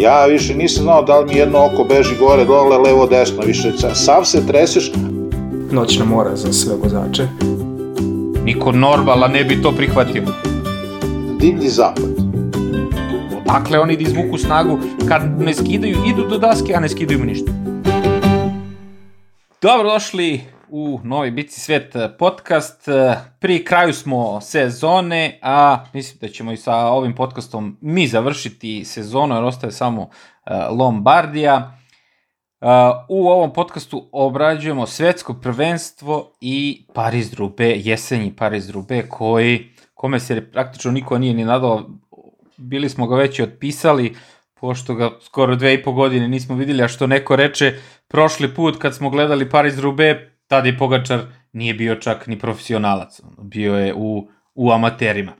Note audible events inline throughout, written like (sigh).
Ja više nisam znao da li mi jedno oko beži gore, dole, levo, desno, više sav se treseš. Noćna mora za sve vozače. Niko normala ne bi to prihvatio. Divlji zapad. Dakle, oni da izvuku snagu kad ne skidaju, idu do daske, a ne skidaju mu ništa. Dobrodošli u Novi Bici Svet podcast. Pri kraju smo sezone, a mislim da ćemo i sa ovim podcastom mi završiti sezonu, jer ostaje samo Lombardija. U ovom podcastu obrađujemo svetsko prvenstvo i Paris Drube, jesenji Paris Drube, koji, kome se praktično niko nije ni nadao, bili smo ga već i otpisali, pošto ga skoro dve i po godine nismo videli, a što neko reče, prošli put kad smo gledali Paris Drube, tada i Pogačar nije bio čak ni profesionalac, bio je u, u amaterima.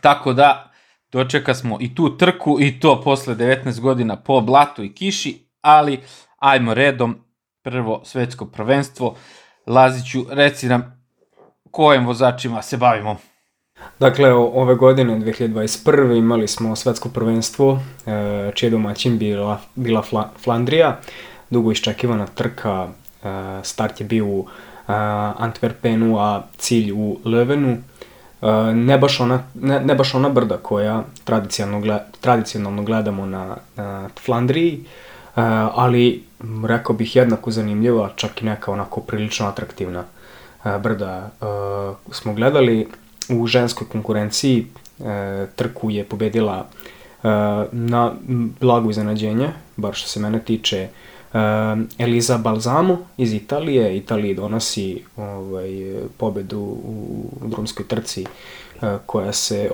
Tako da, dočeka smo i tu trku i to posle 19 godina po blatu i kiši, ali ajmo redom, prvo svetsko prvenstvo. Laziću, reci nam kojim vozačima se bavimo. Dakle, ove godine, 2021. imali smo svetsko prvenstvo, e, čije domaćin bila, bila Flandrija, dugo iščekivana trka, start je bio u e, Antwerpenu, a cilj u Levenu. Ne baš, ona, ne, ne baš ona brda koja tradicionalno, gled, tradicionalno gledamo na, na Flandriji, ali rekao bih jednako zanimljiva, čak i neka onako prilično atraktivna brda smo gledali u ženskoj konkurenciji trku je pobedila na blago iznenađenje, bar što se mene tiče, Eliza Balzamo iz Italije. Italiji donosi ovaj, pobedu u drumskoj trci e, koja se e,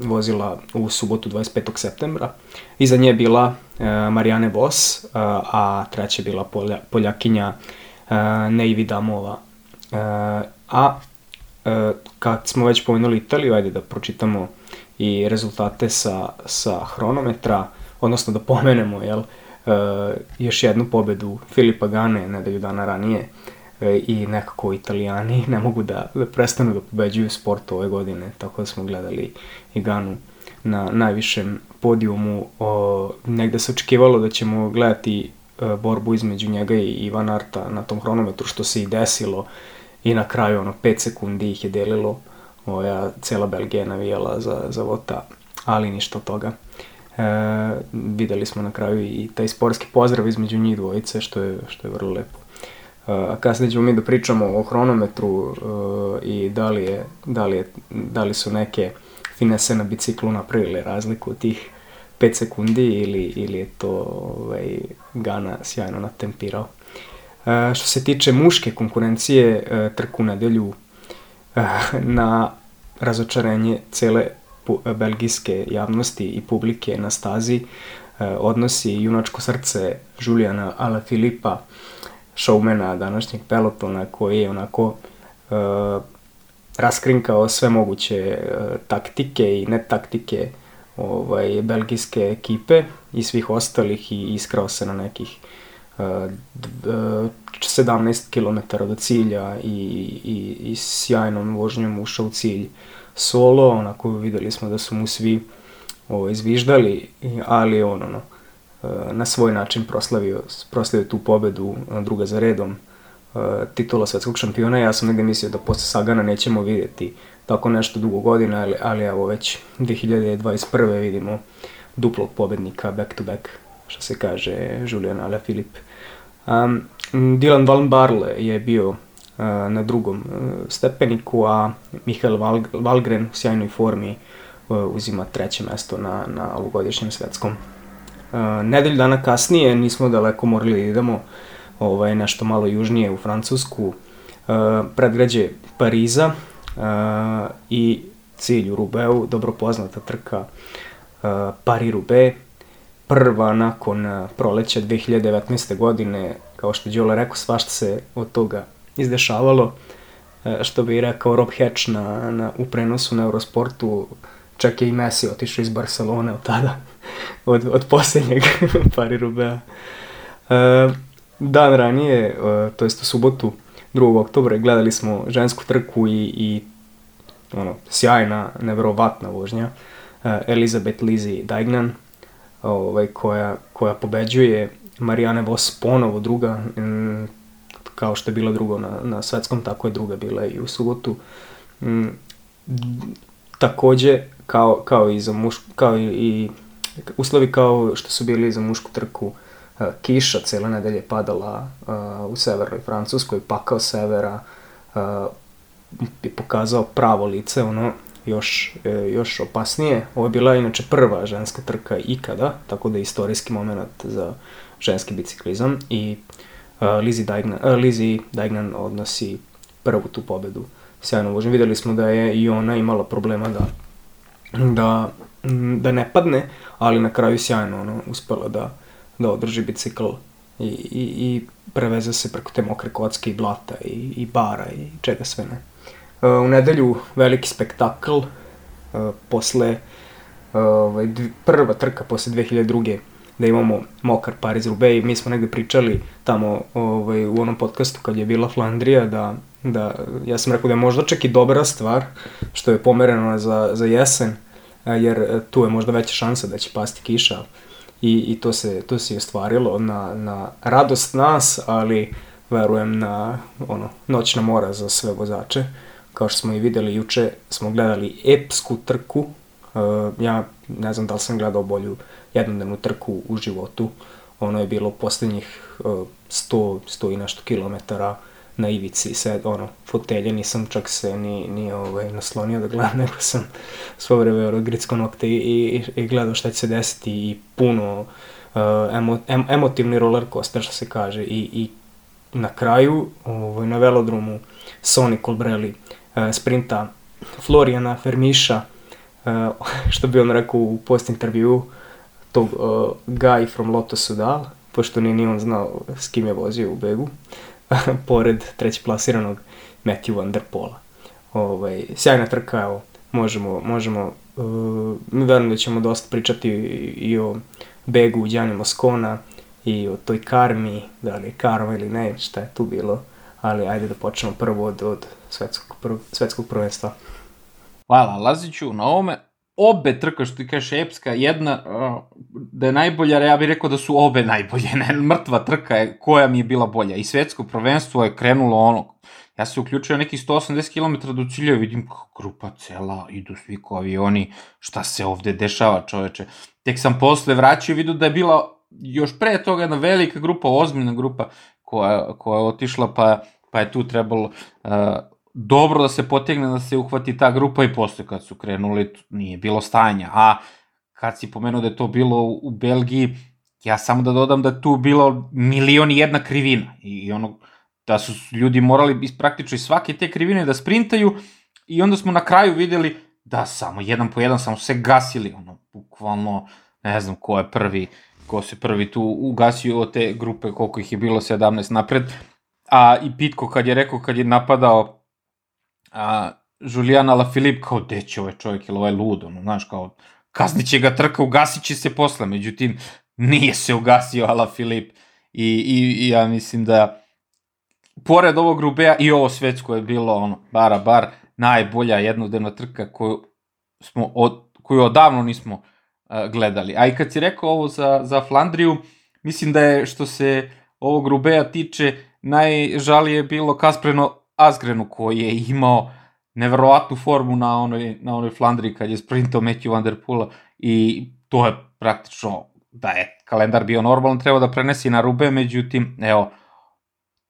vozila u subotu 25. septembra. Iza nje je bila e, Marijane Vos, a treća je bila Polja, Poljakinja Neivi Damova. A kad smo već pomenuli Italiju, ajde da pročitamo i rezultate sa, sa hronometra, odnosno da pomenemo, jel, e, još jednu pobedu Filipa Gane nedelju dana ranije e, i nekako italijani (laughs) ne mogu da, da prestanu da pobeđuju sport ove godine, tako da smo gledali i Ganu na najvišem podijumu. O, negde se očekivalo da ćemo gledati e, borbu između njega i Ivan Arta na tom hronometru, što se i desilo i na kraju ono 5 sekundi ih je delilo moja cela Belgija navijala za, za Vota, ali ništa od toga. E, videli smo na kraju i taj sportski pozdrav između njih dvojice, što je, što je vrlo lepo. E, kasnije ćemo mi da pričamo o hronometru e, i da li, je, da, li je, da li su neke finese na biciklu napravile razliku od tih 5 sekundi ili, ili je to ovaj, Gana sjajno natempirao. E, što se tiče muške konkurencije, e, trku nedelju e, na razočarenje cele belgijske javnosti i publike na stazi odnosi junačko srce Julijana Alaphilippa, šoumena današnjeg pelotona koji je onako raskrinkao sve moguće taktike i netaktike ovaj, belgijske ekipe i svih ostalih i iskrao se na nekih 17 km do cilja i, i, i sjajnom vožnjom ušao u cilj solo, onako videli smo da su mu svi ovo, izviždali, ali on ono, na svoj način proslavio, proslavio tu pobedu druga za redom titula svetskog šampiona. Ja sam negde mislio da posle Sagana nećemo vidjeti tako nešto dugo godina, ali, ali evo već 2021. vidimo duplog pobednika back to back, što se kaže Julian Alaphilippe. Um, Dylan Van Barle je bio na drugom uh, stepeniku, a Michael Val Valgren u sjajnoj formi uh, uzima treće mesto na, na ovogodišnjem svetskom. Uh, nedelju dana kasnije nismo daleko morali da idemo ovaj, nešto malo južnije u Francusku, predgrađe Pariza i cilj u Rubeu, dobro poznata trka Paris-Roubaix, prva nakon proleća 2019. godine, kao što Đole rekao, svašta se od toga izdešavalo, uh, što bi rekao Rob Hatch na, na, u prenosu na Eurosportu, čak je i Messi otišao iz Barcelone od tada, (laughs) od, od posljednjeg (laughs) Paris Rubea. Uh, dan ranije, uh, to jest u subotu, 2. oktobra, gledali smo žensku trku i, i ono, sjajna, neverovatna vožnja. Elizabeth Lizzie Daignan, ovaj, koja, koja pobeđuje Marijane Vos ponovo druga, kao što je bila druga na, na svetskom, tako je druga bila i u subotu. M, takođe, kao, kao i za mušku, kao i, i uslovi kao što su bili za mušku trku, kiša cele nedelje padala u severnoj Francuskoj, pakao severa je pokazao pravo lice, ono, još, e, još opasnije. Ovo je bila inače prva ženska trka ikada, tako da je istorijski moment za ženski biciklizam i uh, Lizzie, Daignan, uh, Lizzie Daignan odnosi prvu tu pobedu sjajno vožnju. Videli smo da je i ona imala problema da, da, da ne padne, ali na kraju sjajno ono, uspela da, da održi bicikl i, i, i preveze se preko te mokre kocke i blata i, i bara i čega sve ne. Uh, u nedelju veliki spektakl, posle ovaj, prva trka posle 2002 da imamo mokar Paris i mi smo negde pričali tamo ovaj, u onom podcastu kad je bila Flandrija da, da ja sam rekao da je možda čak i dobra stvar što je pomereno za, za jesen jer tu je možda veća šansa da će pasti kiša i, i to, se, to se i ostvarilo na, na radost nas, ali verujem na ono, noćna mora za sve vozače. Kao što smo i videli juče, smo gledali epsku trku. Uh, ja ne znam da li sam gledao bolju jednodnevnu trku u životu. Ono je bilo poslednjih uh, 100, 100 i nešto kilometara na ivici sed, ono, fotelje, nisam čak se ni, ni ovaj, naslonio da gledam, (laughs) nego sam svo vreme ono, gricko nokte i, i, i gledao šta će se desiti i puno uh, emo, em, emotivni roller coaster, što se kaže, i, i na kraju, ovaj, na velodromu, Sony Colbrelli uh, sprinta Florijana Fermiša, (laughs) što bi on rekao u post intervju, tog uh, guy from Lotto Sudal, pošto nije ni on znao s kim je vozio u begu. (laughs) pored treći plasiranog Matthew Van Der Pola. Ovaj, sjajna trka, evo, možemo, možemo uh, verujem da ćemo dosta pričati i, o begu Đani Moskona i o toj karmi, da li je karma ili ne, šta je tu bilo, ali ajde da počnemo prvo od, od svetskog, prv, svetskog prvenstva. Hvala Laziću na ovome obe trka što ti kažeš epska, jedna da je najbolja, ja bih rekao da su obe najbolje, ne, mrtva trka je koja mi je bila bolja i svetsko prvenstvo je krenulo ono, ja se uključio neki 180 km do cilja i vidim grupa cela, idu svi ko avioni, šta se ovde dešava čoveče. Tek sam posle vraćao i vidio da je bila još pre toga jedna velika grupa, ozbiljna grupa koja, koja je otišla, pa, pa je tu trebalo uh, dobro da se potegne da se uhvati ta grupa i posle kad su krenuli nije bilo stanja. A kad si pomenuo da je to bilo u Belgiji, ja samo da dodam da tu bilo milion i jedna krivina i ono da su ljudi morali iz praktično iz svake te krivine da sprintaju i onda smo na kraju videli da samo jedan po jedan samo se gasili, ono, bukvalno, ne znam ko je prvi, ko se prvi tu ugasio od te grupe, koliko ih je bilo, 17 napred, a i Pitko kad je rekao, kad je napadao a, Julian Alaphilippe kao, gde će ovaj čovjek, ili ovaj lud, ono, znaš, kao, kazniće ga trka, ugasit će se posle, međutim, nije se ugasio (laughs) Alaphilippe i, i, i ja mislim da pored ovog Rubea i ovo svetsko je bilo ono, bara bar, najbolja jednodnevna trka koju smo od, koju odavno nismo uh, gledali. A i kad si rekao ovo za, za Flandriju, mislim da je što se ovog Rubea tiče, najžalije bilo Kaspreno Asgrenu koji je imao neverovatnu formu na onoj, na onoj Flandriji kad je sprintao Matthew Van Der Poola i to je praktično da je kalendar bio normalan, treba da prenesi na Rube, međutim, evo,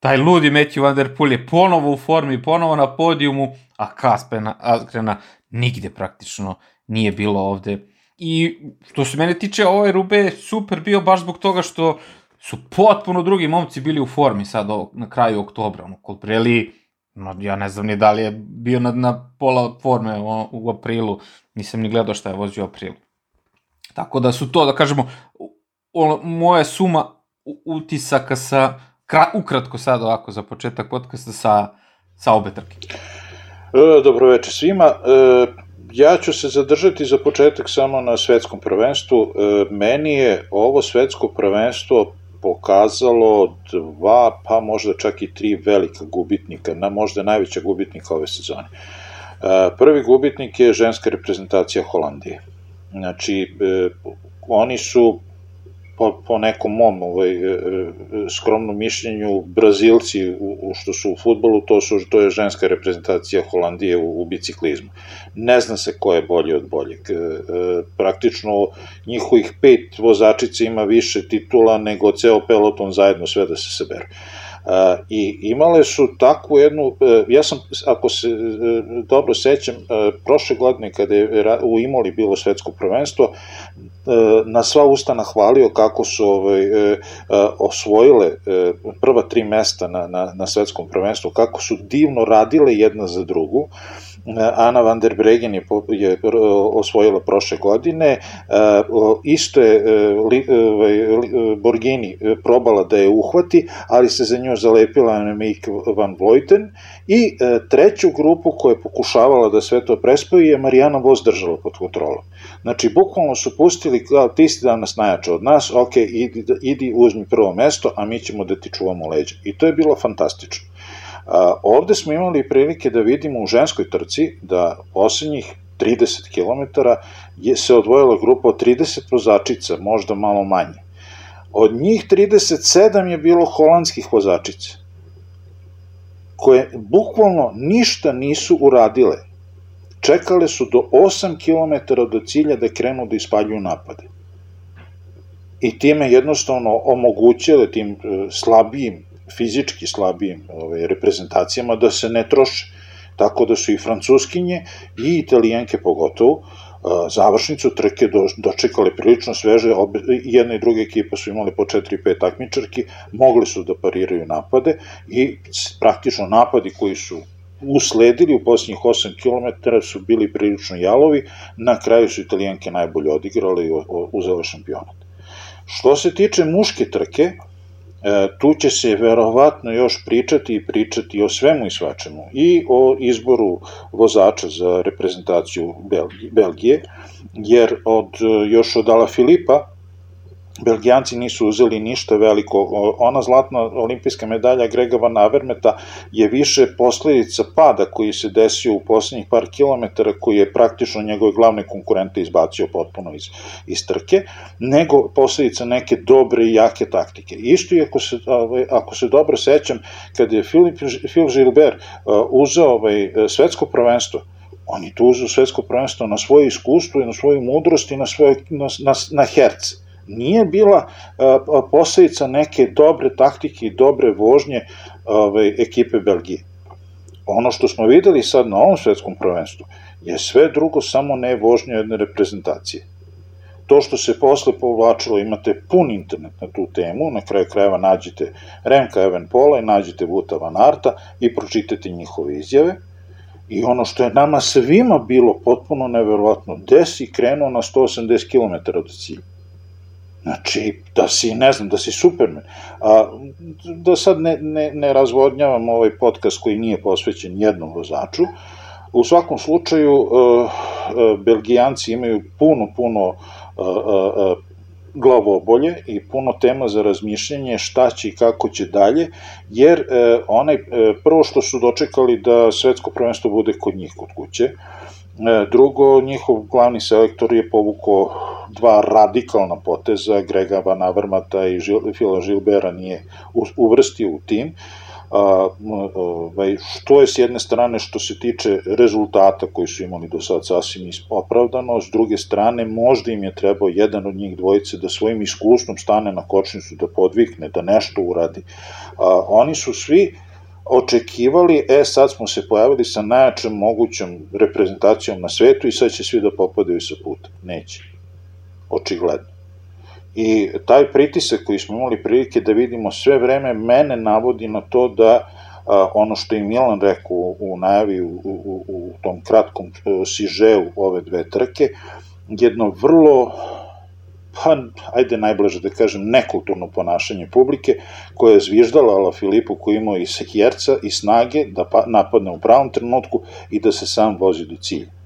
taj ludi Matthew Van Der Poel je ponovo u formi, ponovo na podijumu, a Kaspena, Asgrena nigde praktično nije bilo ovde. I što se mene tiče, ovaj Rube je super bio baš zbog toga što su potpuno drugi momci bili u formi sad ovo, na kraju oktobra. Ono, Colbrelli No, ja ne znam ni da li je bio na, na pola forme u, u aprilu, nisam ni gledao šta je vozio u aprilu. Tako da su to, da kažemo, o, moje suma utisaka sa, kra, ukratko sad ovako za početak podcasta sa, sa obe trke. E, dobro večer svima. E, ja ću se zadržati za početak samo na svetskom prvenstvu. E, meni je ovo svetsko prvenstvo pokazalo dva, pa možda čak i tri velika gubitnika, na možda najveća gubitnika ove sezone. E, prvi gubitnik je ženska reprezentacija Holandije. Znači, e, oni su po, po nekom mom ovaj, e, e, skromnom mišljenju Brazilci u, u što su u futbolu, to, su, to je ženska reprezentacija Holandije u, u biciklizmu. Ne zna se ko je bolji od boljeg. E, praktično njihovih pet vozačica ima više titula nego ceo peloton zajedno sve da se seberu. I imale su takvu jednu, ja sam, ako se dobro sećam, prošle godine kada je u Imoli bilo svetsko prvenstvo, E, na sva usta nahvalio kako su ovaj, e, e, osvojile prva tri mesta na, na, na svetskom prvenstvu, kako su divno radile jedna za drugu. Ana van der Bregen je, je osvojila prošle godine, isto je ovaj, Borgini probala da je uhvati, ali se za nju zalepila Annemiek van Vleuten i treću grupu koja je pokušavala da sve to prespoji je Marijana Vos držala pod kontrolom. Znači, bukvalno su pustili, kao, ti si danas najjača od nas, ok, idi, idi uzmi prvo mesto, a mi ćemo da ti čuvamo leđa. I to je bilo fantastično. Ovde smo imali prilike da vidimo u ženskoj trci da poslednjih 30 km je se odvojila grupa od 30 vozačica, možda malo manje. Od njih 37 je bilo holandskih vozačica, koje bukvalno ništa nisu uradile čekale su do 8 km do cilja da krenu da ispaljuju napade. I time jednostavno omogućile tim e, slabijim, fizički slabijim ovaj, reprezentacijama da se ne troše. Tako da su i francuskinje i italijanke pogotovo završnicu trke do, dočekale prilično sveže, obe, jedna i druga ekipa su imali po 4-5 takmičarki, mogli su da pariraju napade i praktično napadi koji su usledili u posljednjih 8 km su bili prilično jalovi, na kraju su italijanke najbolje odigrale i uzele šampionat. Što se tiče muške trke, tu će se verovatno još pričati i pričati o svemu i svačemu i o izboru vozača za reprezentaciju Belgije, jer od, još od Ala Filipa Belgijanci nisu uzeli ništa veliko. Ona zlatna olimpijska medalja Grega Van Avermeta je više posledica pada koji se desio u poslednjih par kilometara, koji je praktično njegove glavne konkurente izbacio potpuno iz, iz trke, nego posledica neke dobre i jake taktike. Isto i ako se, ovaj, ako se dobro sećam, kad je Filip, Phil Gilbert uh, uzeo ovaj, svetsko prvenstvo, on je tu uzeo svetsko prvenstvo na svoje iskustvo i na svoju mudrost i na, svoje, na, na, na herce nije bila posledica neke dobre taktike i dobre vožnje ove, ekipe Belgije. Ono što smo videli sad na ovom svetskom prvenstvu je sve drugo samo ne vožnje jedne reprezentacije. To što se posle povlačilo, imate pun internet na tu temu, na kraju krajeva nađite Remka Evenpola i nađite Vuta Van Arta i pročitate njihove izjave. I ono što je nama svima bilo potpuno neverovatno, gde si krenuo na 180 km od cilja? Znači, da si, ne znam, da si Superman. A, da sad ne, ne, ne razvodnjavam ovaj podcast koji nije posvećen jednom vozaču, u svakom slučaju, uh, uh, Belgijanci imaju puno, puno uh, uh, glavobolje i puno tema za razmišljanje šta će i kako će dalje, jer uh, onaj, uh, prvo što su dočekali da svetsko prvenstvo bude kod njih kod kuće, drugo, njihov glavni selektor je povuko dva radikalna poteza, Grega Van Avermata i Žil, Fila Žilbera nije uvrstio u tim, a, ovaj, što je s jedne strane što se tiče rezultata koji su imali do sad sasvim opravdano, s druge strane možda im je trebao jedan od njih dvojice da svojim iskustvom stane na kočnicu, da podvikne, da nešto uradi. A, oni su svi očekivali, e sad smo se pojavili sa najjačem mogućom reprezentacijom na svetu i sad će svi da popadaju sa puta. Neće očigledno. I taj pritisak koji smo imali prilike da vidimo sve vreme mene navodi na to da a, ono što je Milan rekao u, u najavi u, u, u tom kratkom uh, sižeu ove dve trke, jedno vrlo pa, ajde najbliže da kažem, nekulturno ponašanje publike, koja je zviždala Ala Filipu koji imao i sekjerca i snage da pa, napadne u pravom trenutku i da se sam vozi do cilja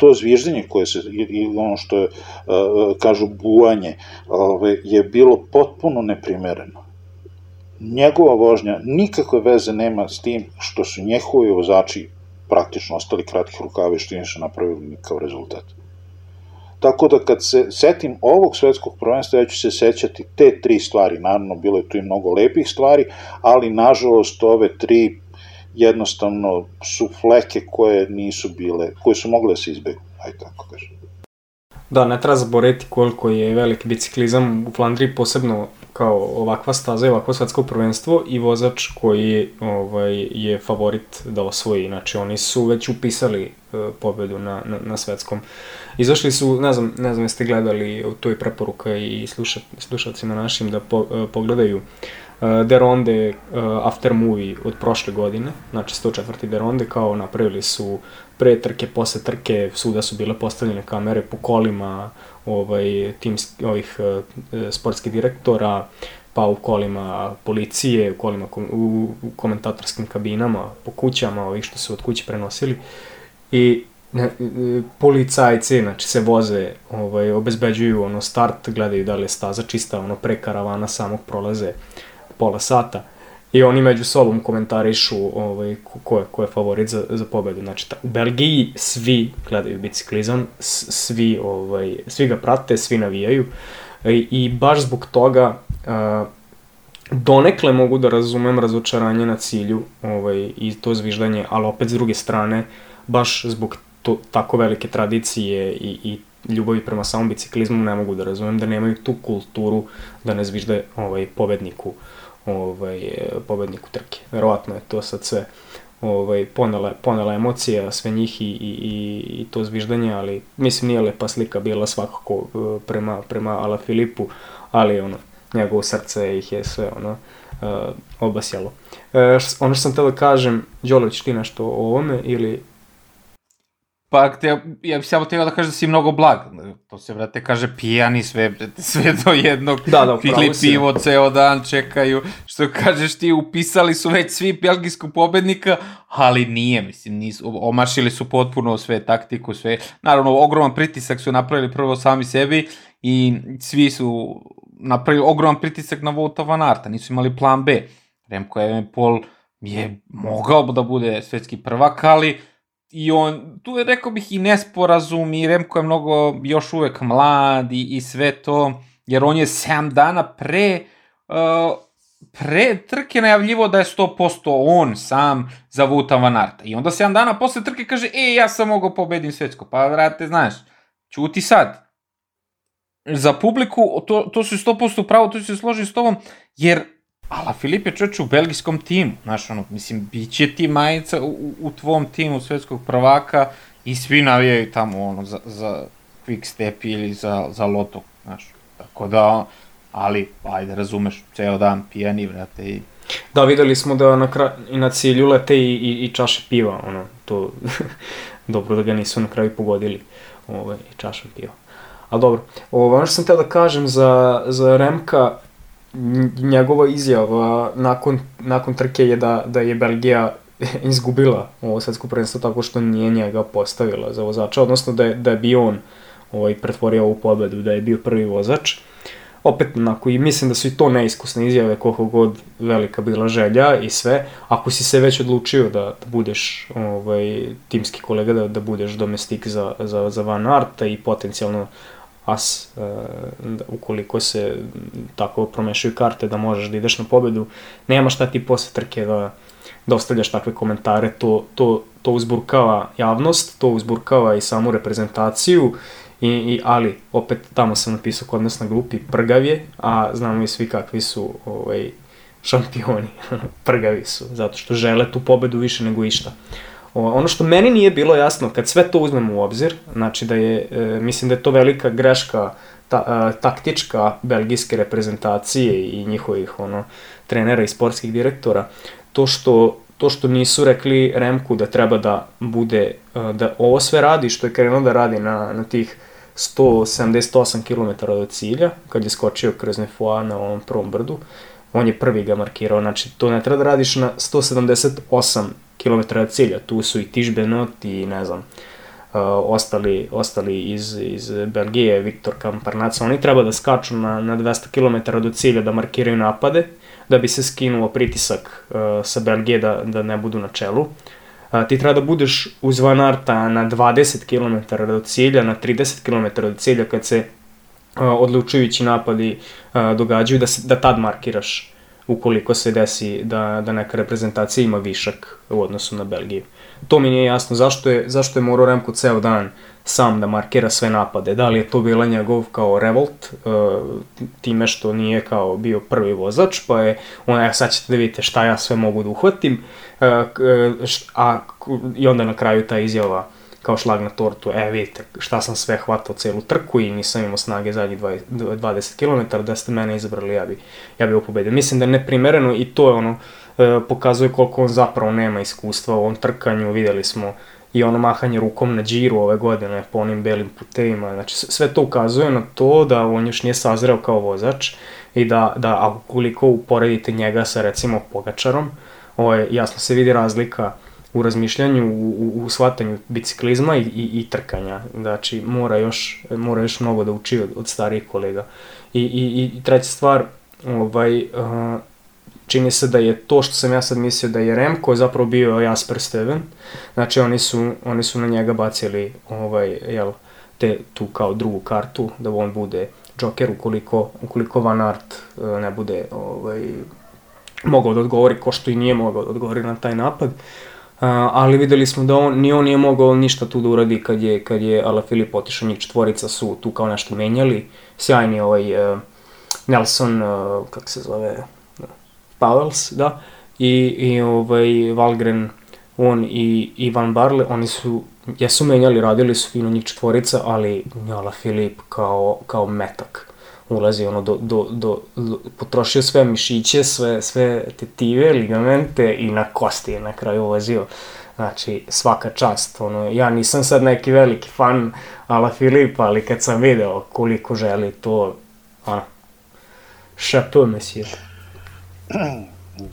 to zviždenje koje se, i ono što je, kažu, bujanje, je bilo potpuno neprimereno. Njegova vožnja nikakve veze nema s tim što su njehovi vozači praktično ostali kratkih rukava i što nisu napravili nikakav rezultat. Tako da kad se setim ovog svetskog prvenstva, ja ću se sećati te tri stvari, naravno bilo je tu i mnogo lepih stvari, ali nažalost ove tri jednostavno su fleke koje nisu bile, koje su mogle da se izbegnu, aj tako kažem. Da, ne treba zaboraviti koliko je veliki biciklizam u Flandriji, posebno kao ovakva staza i ovakvo svetsko prvenstvo i vozač koji ovaj, je favorit da osvoji. Znači, oni su već upisali uh, pobedu na, na, na svetskom. Izašli su, ne znam, ne znam jeste gledali, to je preporuka i slušat, slušalcima našim da po, uh, pogledaju uh, Deronde uh, after movie od prošle godine, znači 104. Deronde, kao napravili su pre trke, posle trke, svuda su bile postavljene kamere po kolima, ovaj, tim ovih uh, sportskih direktora, pa u kolima policije, u kolima u, komentatorskim kabinama, po kućama, ovih što su od kuće prenosili. I ne, policajci, znači se voze, ovaj, obezbeđuju ono start, gledaju da li je staza čista, ono pre karavana samog prolaze pola sata. I oni među sobom komentarišu ovaj, ko, je, ko je favorit za, za pobedu. Znači, ta, u Belgiji svi gledaju biciklizam, svi, ovaj, svi ga prate, svi navijaju. I, i baš zbog toga a, donekle mogu da razumem razočaranje na cilju ovaj, i to zviždanje, ali opet s druge strane, baš zbog to, tako velike tradicije i, i ljubavi prema samom biciklizmu ne mogu da razumem da nemaju tu kulturu da ne zvižde ovaj, pobedniku uh, ovaj, pobedniku trke. Verovatno je to sad sve ovaj, ponela, ponela emocija sve njih i, i, i, i to zviždanje, ali mislim nije lepa slika bila svakako eh, prema, prema Ala Filipu, ali ono, njegovo srce ih je sve ono, uh, obasjalo. E, ono što sam teo da kažem, Đolović, ti nešto o ovome ili Pa, te, ja bih samo teo da kažem da si mnogo blag. To se, brate, kaže pijani sve, sve do jednog. Da, da, Pili pivo ceo dan, čekaju. Što kažeš ti, upisali su već svi belgijskog pobednika, ali nije, mislim, nisu, omašili su potpuno sve taktiku, sve. Naravno, ogroman pritisak su napravili prvo sami sebi i svi su napravili ogroman pritisak na Vouta Van Arta, nisu imali plan B. Remko Evenpol je mogao da bude svetski prvak, ali i on, tu je rekao bih i nesporazum i Remko je mnogo još uvek mlad i, i sve to, jer on je 7 dana pre uh, pre trke najavljivo da je 100% on sam za Vuta Van Arta. I onda 7 dana posle trke kaže, e, ja sam mogao pobedim svetsko. Pa, vrate, znaš, čuti sad. Za publiku, to, to su 100% pravo, to se složi s tobom, jer Ala Filip je čovječ u belgijskom timu, znaš, ono, mislim, bit će ti majica u, u tvom timu svetskog prvaka i svi navijaju tamo, ono, za, za quick step ili za, za loto, znaš, tako da, ali, ajde, razumeš, ceo dan pijani, vrate, i... Da, videli smo da na, i na cilju lete i, i, i čaše piva, ono, to, (laughs) dobro da ga nisu na kraju pogodili, ovaj, čaša piva. Ali dobro, ovo, ono što sam teo da kažem za, za Remka, njegova izjava nakon, nakon trke je da, da je Belgija (laughs) izgubila ovo svetsko prvenstvo tako što nije njega postavila za vozača, odnosno da je, da je bio on ovaj, pretvorio ovu pobedu, da je bio prvi vozač. Opet, onako, i mislim da su i to neiskusne izjave koliko god velika bila želja i sve. Ako si se već odlučio da, da budeš ovaj, timski kolega, da, da budeš domestik za, za, za Van Arta i potencijalno as, uh, ukoliko se tako promešaju karte da možeš da ideš na pobedu, nema šta ti posle trke da, da ostavljaš takve komentare, to, to, to uzburkava javnost, to uzburkava i samu reprezentaciju, I, i, ali, opet, tamo sam napisao kod nas na grupi prgavje, a znamo i svi kakvi su ovaj, šampioni, (laughs) prgavi su, zato što žele tu pobedu više nego išta. Ono što meni nije bilo jasno, kad sve to uzmemo u obzir, znači da je, e, mislim da je to velika greška ta, e, taktička belgijske reprezentacije i njihovih ono, trenera i sportskih direktora, to što to što nisu rekli Remku da treba da bude, e, da ovo sve radi što je krenuo da radi na, na tih 178 km do cilja, kad je skočio kroz Nefoa na ovom prvom brdu, on je prvi ga markirao, znači to ne treba da radiš na 178 km cilja, tu su i Tižbenot i ne znam, uh, ostali, ostali iz, iz Belgije, Viktor Kamparnaca, oni treba da skaču na, na 200 km do cilja da markiraju napade, da bi se skinuo pritisak uh, sa Belgije da, da ne budu na čelu. A, ti treba da budeš uz Van Arta na 20 km do cilja, na 30 km do cilja kad se odlučujući napadi događaju, da, se, da tad markiraš ukoliko se desi da, da neka reprezentacija ima višak u odnosu na Belgiju. To mi nije jasno zašto je, zašto je morao Remko ceo dan sam da markira sve napade. Da li je to bila njegov kao revolt, time što nije kao bio prvi vozač, pa je on, ja sad ćete da vidite šta ja sve mogu da uhvatim, uh, a, i onda na kraju ta izjava kao šlag na tortu, e vidite šta sam sve hvatao celu trku i nisam imao snage zadnjih 20, 20 km, da ste mene izabrali, ja bi, ja bi pobedio. Mislim da je neprimereno i to je ono, uh, pokazuje koliko on zapravo nema iskustva u ovom trkanju, videli smo i ono mahanje rukom na džiru ove godine po onim belim putevima. Znači sve to ukazuje na to da on još nije sazreo kao vozač i da, da a ukoliko uporedite njega sa recimo Pogačarom, ovaj, jasno se vidi razlika u razmišljanju, u, u, shvatanju biciklizma i, i, i trkanja. Znači, mora još, mora još mnogo da uči od, od starijih kolega. I, i, i treća stvar, ovaj, uh, čini se da je to što sam ja sad mislio da je Remko zapravo bio Jasper Steven. Znači oni su, oni su na njega bacili ovaj, jel, te, tu kao drugu kartu, da on bude Joker ukoliko, ukoliko Van Aert e, ne bude ovaj, mogao da odgovori ko što i nije mogao da odgovori na taj napad. Uh, ali videli smo da on, ni on nije mogao ništa tu da uradi kad je, kad je Ala Filip otišao, njih četvorica su tu kao nešto menjali. Sjajni ovaj uh, Nelson, uh, kako se zove, Powells, da, i, i ovaj, Valgren, on i Ivan Barle, oni su, jesu menjali, radili su fino njih četvorica, ali Njola Filip kao, kao metak ulazi ono do, do, do, do, potrošio sve mišiće, sve, sve tetive, ligamente i na kosti je na kraju ulazio. Znači, svaka čast. Ono, ja nisam sad neki veliki fan Ala Filipa, ali kad sam video koliko želi to, ono, chapeau, monsieur.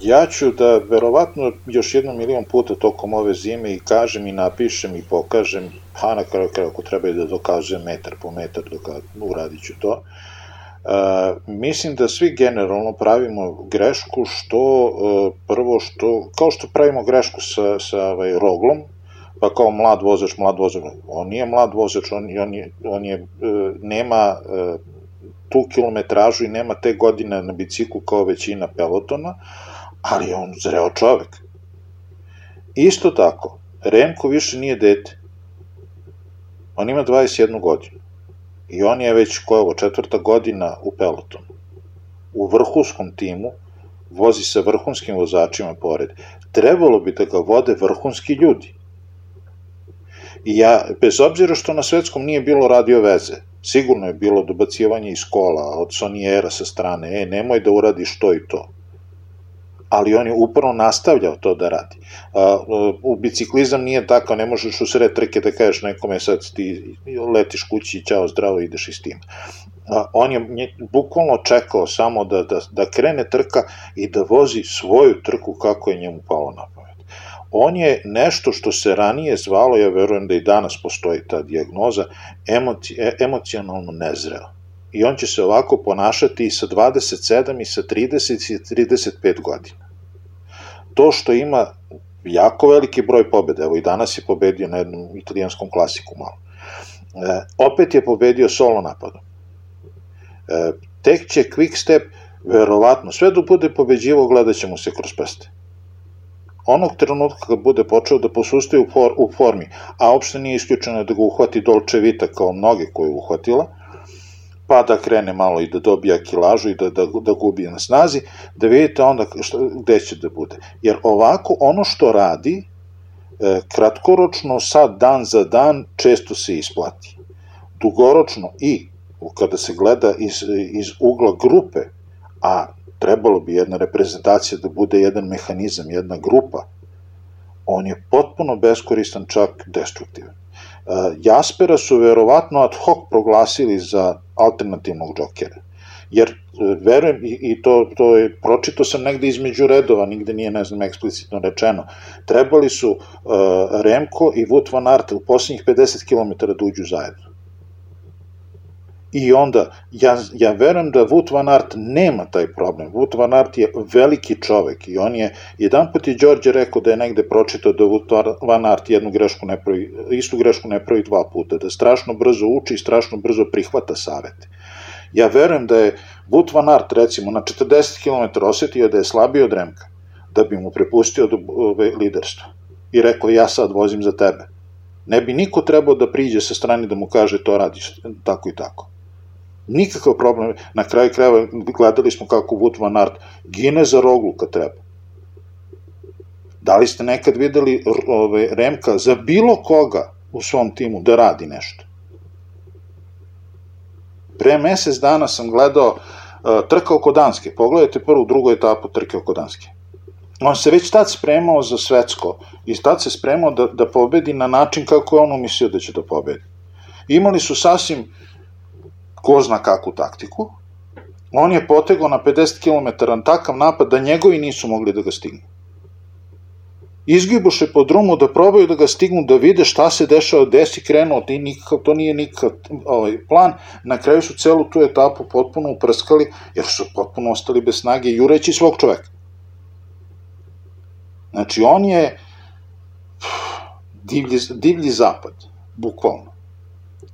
Ja ću da verovatno još jednom milion puta tokom ove zime i kažem i napišem i pokažem, pa na kraju kraju ako treba da dokazujem metar po metar dok uradit ću to. Uh, mislim da svi generalno pravimo grešku što uh, prvo što kao što pravimo grešku sa sa ovaj roglom pa kao mlad vozač mlad vozač on nije mlad vozač on on je on je uh, nema tu kilometražu i nema te godine na biciklu kao većina pelotona, ali je on zreo čovek. Isto tako, Remko više nije dete. On ima 21 godinu. I on je već, koja ovo, četvrta godina u pelotonu. U vrhunskom timu, vozi sa vrhunskim vozačima pored. Trebalo bi da ga vode vrhunski ljudi. I ja, bez obzira što na svetskom nije bilo radio veze, sigurno je bilo dobacivanje iz kola, od Sonijera sa strane, e, nemoj da uradiš to i to. Ali on je upravo nastavljao to da radi. U biciklizam nije tako, ne možeš u sred trke da kažeš nekome sad ti letiš kući ćao zdravo ideš i s tim. On je bukvalno čekao samo da, da, da krene trka i da vozi svoju trku kako je njemu palo na on je nešto što se ranije zvalo, ja verujem da i danas postoji ta diagnoza, emoci, e, emocionalno nezreo. I on će se ovako ponašati i sa 27 i sa 30 i 35 godina. To što ima jako veliki broj pobjede, evo i danas je pobedio na jednom italijanskom klasiku malo. E, opet je pobedio solo napadom. E, tek će quick step, verovatno, sve do bude pobeđivo, gledat ćemo se kroz prste onog trenutka kad bude počeo da posustaje u, for, u formi, a uopšte nije isključeno da ga uhvati Dolce Vita kao mnoge koje je uhvatila, pa da krene malo i da dobija kilažu i da, da, da gubi na snazi, da vidite onda šta, gde će da bude. Jer ovako ono što radi, e, kratkoročno sad dan za dan često se isplati. Dugoročno i kada se gleda iz, iz ugla grupe, a trebalo bi jedna reprezentacija da bude jedan mehanizam, jedna grupa, on je potpuno beskoristan, čak destruktivan. Uh, Jaspera su verovatno ad hoc proglasili za alternativnog džokera. Jer, uh, verujem, i, to, to je, pročito sam negde između redova, nigde nije, ne znam, eksplicitno rečeno, trebali su uh, Remko i Wout van u posljednjih 50 km da uđu zajedno. I onda, ja, ja verujem da Wout van Aert nema taj problem. Wout van Aert je veliki čovek i on je, jedan put je Đorđe rekao da je negde pročitao da Wout van Aert jednu grešku ne pravi, istu grešku ne pravi dva puta, da strašno brzo uči i strašno brzo prihvata savete. Ja verujem da je Wout van Aert recimo na 40 km osetio da je slabiji od Remka, da bi mu prepustio do liderstva i rekao ja sad vozim za tebe. Ne bi niko trebao da priđe sa strane da mu kaže to radiš tako i tako. Nikakav problem. Na kraju krajeva gledali smo kako Wout van Aert gine za roglu kad treba. Da li ste nekad videli ove, Remka za bilo koga u svom timu da radi nešto? Pre mesec dana sam gledao uh, trka oko Danske. Pogledajte prvu, drugu etapu trke oko Danske. On se već tad spremao za svetsko i tad se spremao da, da pobedi na način kako je on umislio da će da pobedi. Imali su sasvim ko zna kakvu taktiku, on je potegao na 50 km takav napad da njegovi nisu mogli da ga stignu. Izgibuše po drumu da probaju da ga stignu, da vide šta se dešava, gde si krenuo, ti nikakav, to nije nikakav ovaj, plan. Na kraju su celu tu etapu potpuno uprskali, jer su potpuno ostali bez snage, jureći svog čoveka. Znači, on je divlji, divlji zapad, bukvalno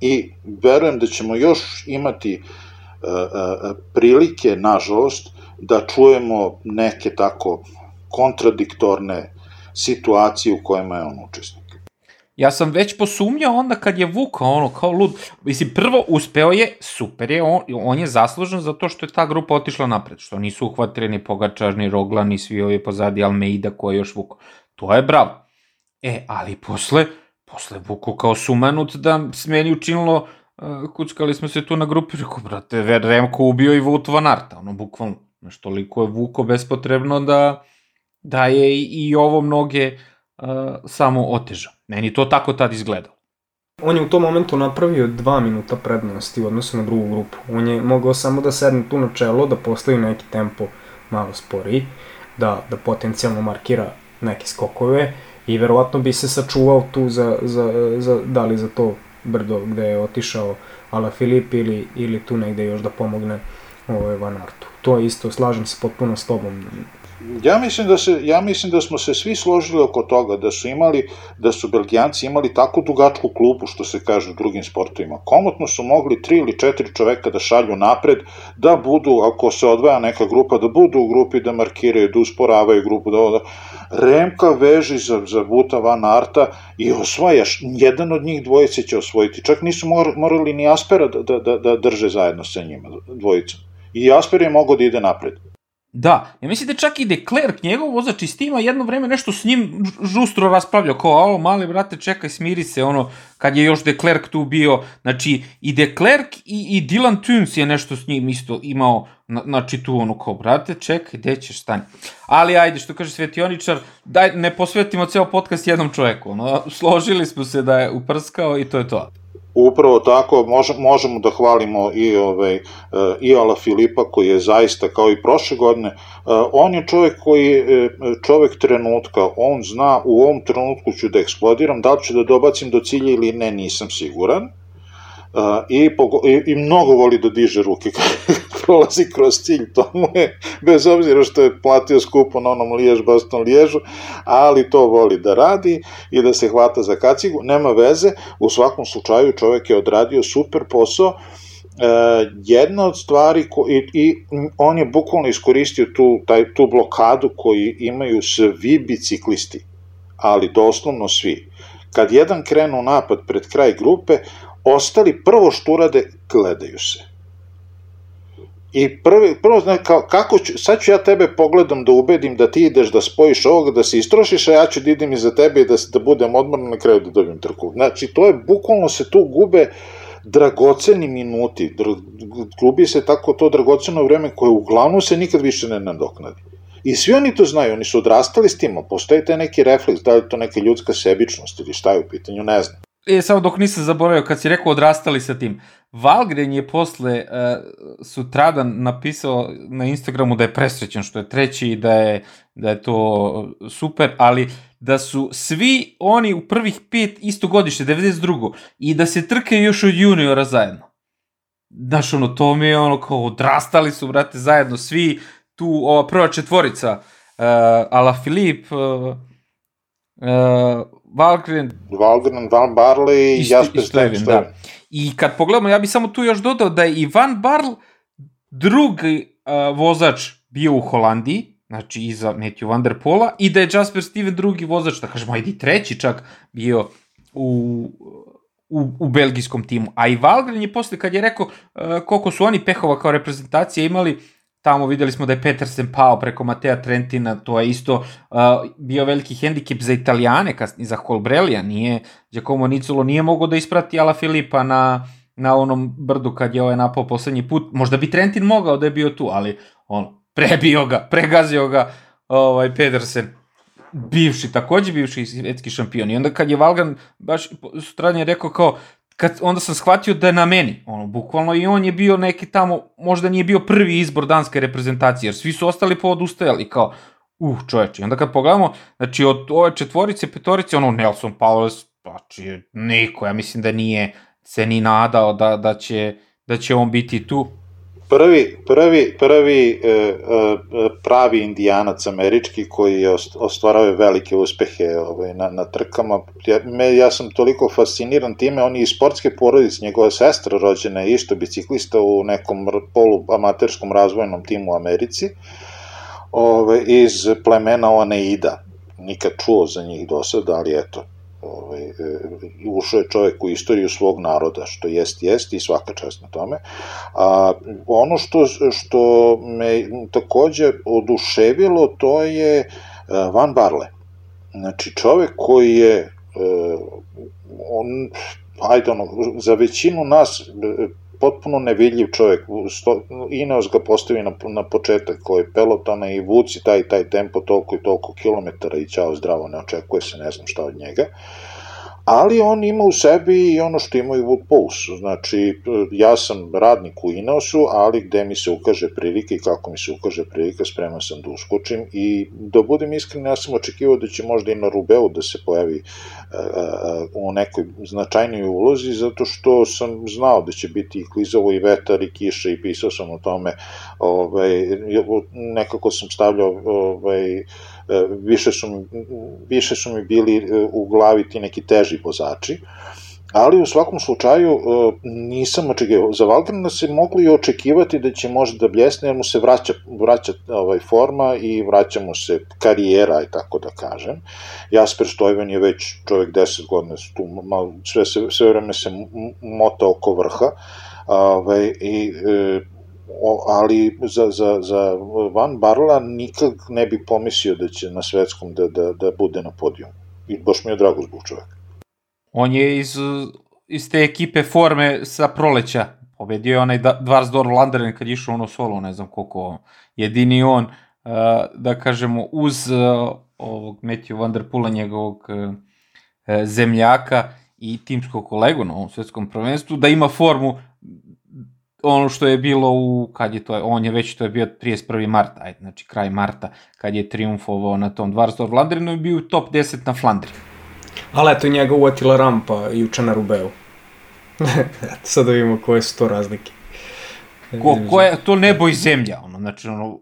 i verujem da ćemo još imati uh, uh, prilike, nažalost, da čujemo neke tako kontradiktorne situacije u kojima je on učesnik. Ja sam već posumnjao onda kad je vukao ono kao lud. Mislim, prvo uspeo je, super je, on, on je zaslužen za to što je ta grupa otišla napred, što nisu uhvatili ni Pogačar, ni Rogla, ni svi ovi pozadi Almeida koji je još vukao. To je bravo. E, ali posle, posle vuku kao sumanut da meni učinilo, uh, kuckali smo se tu na grupi, rekao, brate, Remko ubio i Vut Van Arta, ono, bukvalno, znaš, toliko je vuko bespotrebno da, da je i ovo mnoge uh, samo oteža. Meni to tako tad izgledalo. On je u tom momentu napravio dva minuta prednosti u odnosu na drugu grupu. On je mogao samo da sedne tu na čelo, da postavi neki tempo malo sporiji, da, da potencijalno markira neke skokove i verovatno bi se sačuvao tu za, za, za, da li za to brdo gde je otišao Ala Filip ili, ili tu negde još da pomogne ovaj, Van Artu. To je isto, slažem se potpuno s tobom. Ja mislim da se ja mislim da smo se svi složili oko toga da su imali da su Belgijanci imali tako dugačku klupu što se kaže u drugim sportovima. Komotno su mogli tri ili četiri čoveka da šalju napred, da budu ako se odvaja neka grupa da budu u grupi da markiraju, da usporavaju grupu, da, da Remka veži za, za Buta Van Arta i osvajaš, jedan od njih dvojice će osvojiti, čak nisu morali ni Aspera da, da, da, da drže zajedno sa njima, dvojicom. I Asper je mogao da ide napred. Da, ja mislim da čak i De Klerk, njegov vozač iz tima, jedno vreme nešto s njim žustro raspravljao, kao, alo, mali brate, čekaj, smiri se, ono, kad je još De Klerk tu bio, znači, i De Klerk i, i Dylan Tunes je nešto s njim isto imao, znači, tu, ono, kao, brate, čekaj, gde ćeš, stani. Ali, ajde, što kaže Svetioničar, daj, ne posvetimo ceo podcast jednom čoveku, ono, složili smo se da je uprskao i to je to. Upravo tako, možemo, da hvalimo i, ovaj, i Ala Filipa koji je zaista kao i prošle godine, on je čovek koji je čovek trenutka, on zna u ovom trenutku ću da eksplodiram, da li ću da dobacim do cilja ili ne, nisam siguran, i, i, i mnogo voli da diže ruke kad (laughs) prolazi kroz cilj, to mu je, bez obzira što je platio skupo na onom lijež, baston liježu, ali to voli da radi i da se hvata za kacigu, nema veze, u svakom slučaju čovek je odradio super posao, e, jedna od stvari ko, i, i on je bukvalno iskoristio tu, taj, tu blokadu koji imaju svi biciklisti, ali doslovno svi. Kad jedan krenu napad pred kraj grupe, ostali prvo što urade, gledaju se. I prvi, prvo, zna, kao, kako ću, sad ću ja tebe pogledom da ubedim da ti ideš da spojiš ovoga, da se istrošiš, a ja ću da idem iza tebe i da, da budem odmorno na kraju da dobijem trku. Znači, to je, bukvalno se tu gube dragoceni minuti, gubi se tako to dragoceno vreme koje uglavnom se nikad više ne nadoknadi. I svi oni to znaju, oni su odrastali s tim, postoji taj neki refleks, da li to neka ljudska sebičnost ili šta je u pitanju, ne znam. E, samo dok nisam zaboravio, kad si rekao odrastali sa tim, Valgren je posle uh, sutradan napisao na Instagramu da je presrećan što je treći i da je, da je to super, ali da su svi oni u prvih pet isto godište, 92. i da se trkaju još od juniora zajedno. znaš, ono, to mi je ono, kao, odrastali su, brate, zajedno, svi, tu, ova prva četvorica, uh, Ala Filip, uh, uh, Valgren, Valgren, Van Barley i Jasper Stenstein. da. I kad pogledamo, ja bih samo tu još dodao da je Ivan Barl drugi uh, vozač bio u Holandiji, znači iza Matthew Van Der Pola, i da je Jasper Steven drugi vozač, da kažemo, ajde i treći čak bio u, u, u belgijskom timu. A i Valgren je posle, kad je rekao uh, koliko su oni pehova kao reprezentacija imali, tamo videli smo da je Petersen pao preko Matea Trentina, to je isto uh, bio veliki hendikep za Italijane, kasnije za Colbrelija, nije, Giacomo Nicolo nije mogao da isprati Ala Filipa na, na onom brdu kad je ovaj napao poslednji put, možda bi Trentin mogao da je bio tu, ali on, prebio ga, pregazio ga ovaj, Pedersen, bivši, takođe bivši svetski šampion. I onda kad je Valgan baš sutradan je rekao kao, kad, onda sam shvatio da je na meni, ono, bukvalno i on je bio neki tamo, možda nije bio prvi izbor danske reprezentacije, jer svi su ostali poodustajali, kao, uh, čoveče, I onda kad pogledamo, znači od ove četvorice, petorice, ono, Nelson Paules, znači, niko, ja mislim da nije se ni nadao da, da, će, da će on biti tu. Prvi, prvi, prvi e, e, pravi indijanac američki koji je ost- ostvarao velike uspehe ovaj, na, na trkama. Ja, me, ja sam toliko fasciniran time, on je iz sportske porodice, njegova sestra rođena je isto biciklista u nekom r- poluamaterskom razvojnom timu u Americi, ovaj, iz plemena Oneida. Nikad čuo za njih do sada, ali eto, ovaj, e, ušao je čovek u istoriju svog naroda, što jest, jest i svaka čast na tome. A, ono što, što me takođe oduševilo, to je e, Van Barle. Znači, čovek koji je, e, on, ajde ono, za većinu nas potpuno nevidljiv čovek. Sto, Ineos ga postavi na, na početak koji pelotana i vuci taj taj tempo toliko i toliko kilometara i ćao zdravo, ne očekuje se ne znam šta od njega. Ali on ima u sebi i ono što ima i Wood Pulse. Znači, ja sam radnik u Ineosu, ali gde mi se ukaže prilika i kako mi se ukaže prilika, spreman sam da uskočim i da budem iskren, ja sam očekivao da će možda i na Rubeu da se pojavi uh, u nekoj značajnijoj ulozi, zato što sam znao da će biti i klizavo i vetar i kiša i pisao sam o tome, ovaj, nekako sam stavljao ovaj, više su, mi, više su mi bili u glavi ti neki teži vozači, ali u svakom slučaju nisam očekivao. Za Valgrana se moglo i očekivati da će možda da bljesne, jer mu se vraća, vraća ovaj, forma i vraća mu se karijera, i tako da kažem. Jasper Stojven je već čovjek 10 godina, tu malo, sve, sve, sve vreme se mota oko vrha, ovaj, i e, o, ali za, za, za Van Barla nikad ne bi pomislio da će na svetskom da, da, da bude na podijum. I baš mi je drago zbog čoveka. On je iz, iz te ekipe forme sa proleća. Pobedio je onaj Dvarsdor Landeren kad išao ono solo, ne znam koliko jedini on, da kažemo, uz ovog Matthew Van Der Pula, njegovog zemljaka i timskog kolegu na ovom svetskom prvenstvu, da ima formu ono što je bilo u, kad je to, on je već, to je bio 31. marta, ajde, znači kraj marta, kad je triumfovao na tom Dvarsdor Flandrinu i bio u top 10 na Flandri. Ali eto, njega uvatila rampa juče na Rubeu. (laughs) Sad da vidimo koje su to razlike. Ko, ko je to nebo i zemlja, ono, znači, ono,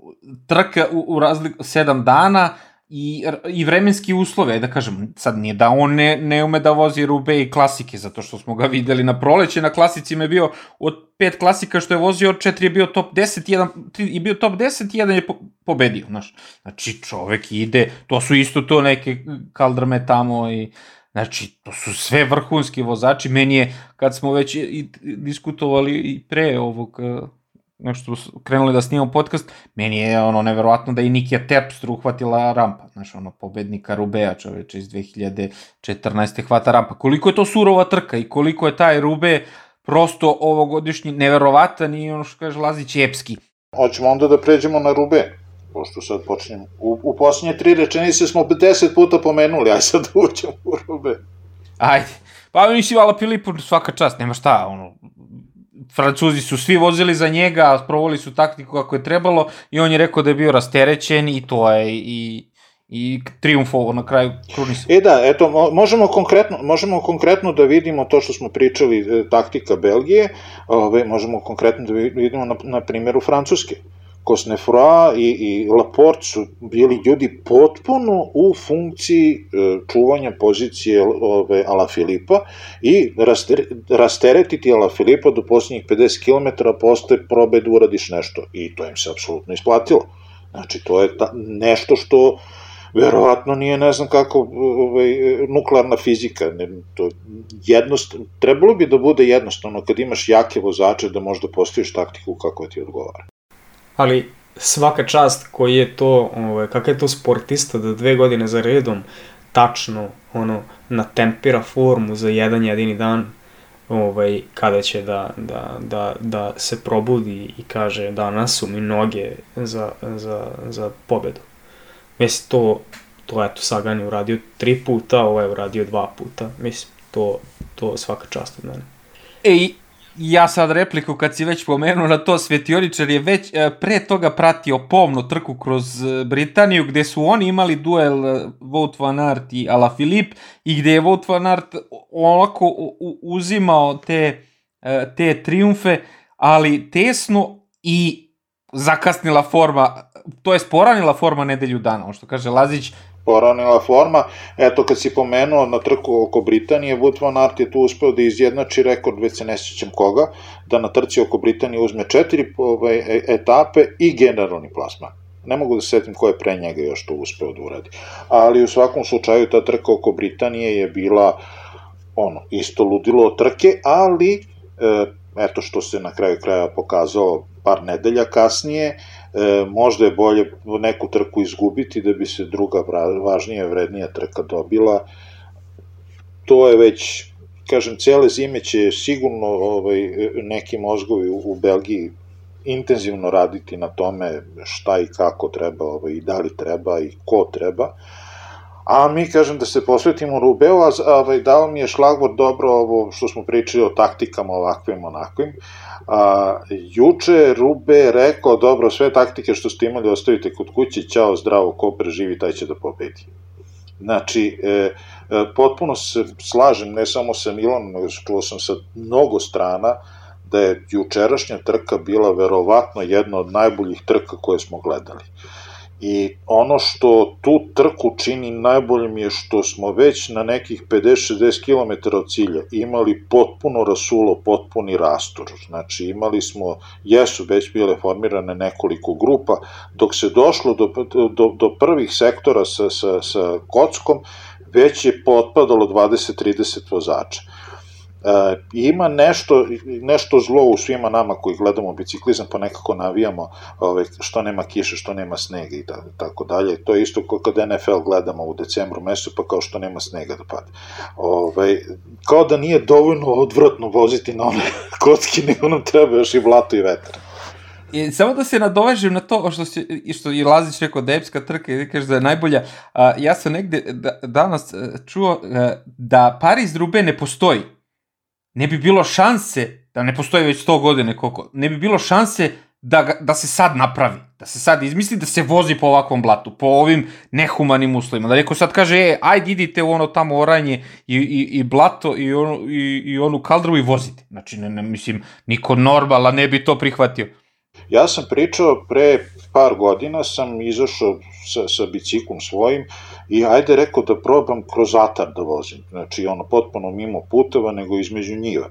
trka u, u razliku, sedam dana, i, i vremenski uslove, da kažem, sad nije da on ne, ne ume da vozi Rube i klasike, zato što smo ga videli na proleće, na klasicima je bio od pet klasika što je vozio, četiri je bio top 10, jedan tri, je bio top 10 i jedan je po, pobedio, znaš. Znači, čovek ide, to su isto to neke kaldrame tamo i Znači, to su sve vrhunski vozači. Meni je, kad smo već i diskutovali i pre ovog nešto krenuli da snimamo podcast, meni je ono neverovatno da i Nikija Terpstra uhvatila rampa, znaš, ono, pobednika Rubea čoveče iz 2014. hvata rampa. Koliko je to surova trka i koliko je taj Rube prosto ovogodišnji neverovatan i ono što kaže Lazić epski. Hoćemo onda da pređemo na Rube, pošto sad počnemo. U, u posljednje tri rečenice smo 50 puta pomenuli, aj sad (laughs) uđemo u Rube. Ajde. Pa nisi Vala Filipu svaka čast, nema šta, ono, Francuzi su svi vozili za njega, sprovoli su taktiku kako je trebalo i on je rekao da je bio rasterećen i to je i, i triumfovao na kraju Krunisa. E da, eto, možemo konkretno, možemo konkretno da vidimo to što smo pričali, e, taktika Belgije, ove, možemo konkretno da vidimo na, na primjeru Francuske. Kosnefroa i, i Laporte su bili ljudi potpuno u funkciji e, čuvanja pozicije ove, Ala Filipa i raster, rasteretiti Ala Filipa do posljednjih 50 km posle probe da uradiš nešto. I to im se apsolutno isplatilo. Znači, to je ta, nešto što verovatno nije ne znam kako ovaj, nuklearna fizika, ne, to jednost, trebalo bi da bude jednostavno kad imaš jake vozače da možda postaviš taktiku kako ti odgovara. Ali svaka čast koji je to, ovaj, kakav je to sportista da dve godine za redom tačno ono, natempira formu za jedan jedini dan ovaj, kada će da, da, da, da se probudi i kaže danas su mi noge za, za, za pobedu. Mislim, to, to eto, Sagan je uradio tri puta, ovo je uradio dva puta. Mislim, to, to svaka čast od mene. E, ja sad repliku kad si već pomenuo na to, Svetioničar je već e, pre toga pratio pomnu trku kroz e, Britaniju, gde su oni imali duel e, Wout van Aert i Alaphilippe i gde je Wout van Aert onako uzimao te, te triumfe, ali tesno i zakasnila forma, to je sporanila forma nedelju dana, ono što kaže Lazić, poranila forma. Eto, kad si pomenuo na trku oko Britanije, Wout van Aert je tu uspeo da izjednači rekord, već se ne sjećam koga, da na trci oko Britanije uzme četiri ovaj, e, etape i generalni plasman. Ne mogu da setim ko je pre njega još to uspeo da uradi. Ali u svakom slučaju ta trka oko Britanije je bila ono, isto ludilo trke, ali e, eto što se na kraju kraja pokazalo par nedelja kasnije, e, možda je bolje neku trku izgubiti da bi se druga važnija, vrednija trka dobila. To je već, kažem, cele zime će sigurno ovaj, neki mozgovi u, u Belgiji intenzivno raditi na tome šta i kako treba ovaj, i da li treba i ko treba. A mi, kažem, da se posvetimo Rubeu, a ovaj, dao mi je šlagvor dobro ovo što smo pričali o taktikama ovakvim, onakvim. A, juče Rube rekao, dobro, sve taktike što ste imali ostavite kod kuće, ćao, zdravo, ko preživi, taj će da pobedi. Znači, e, e, potpuno se slažem, ne samo sa Milanom, nego čuo sam sa mnogo strana, da je jučerašnja trka bila verovatno jedna od najboljih trka koje smo gledali. I ono što tu trku čini najboljim je što smo već na nekih 50-60 km od cilja imali potpuno rasulo, potpuni rastor. Znači imali smo, jesu već bile formirane nekoliko grupa, dok se došlo do, do, do prvih sektora sa, sa, sa kockom, već je potpadalo 20-30 vozača. E, ima nešto, nešto zlo u svima nama koji gledamo biciklizam pa nekako navijamo ove, što nema kiše, što nema snega i tako dalje. To je isto kao kad NFL gledamo u decembru mesecu pa kao što nema snega da pade. Ove, kao da nije dovoljno odvratno voziti na one (laughs) kocki, nego nam treba još i blato i vetar. I samo da se nadovežem na to što, si, što je Lazić rekao da epska trka i kaže da je najbolja. A, ja sam negde da, danas e, čuo a, e, da Paris Roubaix ne postoji ne bi bilo šanse, da ne postoji već 100 godine koliko, ne bi bilo šanse da, ga, da se sad napravi, da se sad izmisli da se vozi po ovakvom blatu, po ovim nehumanim uslovima. Da neko sad kaže, e, ajde idite u ono tamo oranje i, i, i blato i, ono, i, i onu kaldru i vozite. Znači, ne, ne, mislim, niko normala ne bi to prihvatio. Ja sam pričao pre par godina, sam izašao sa, sa biciklom svojim i ajde rekao da probam kroz atar da vozim, znači ono potpuno mimo puteva nego između njiva.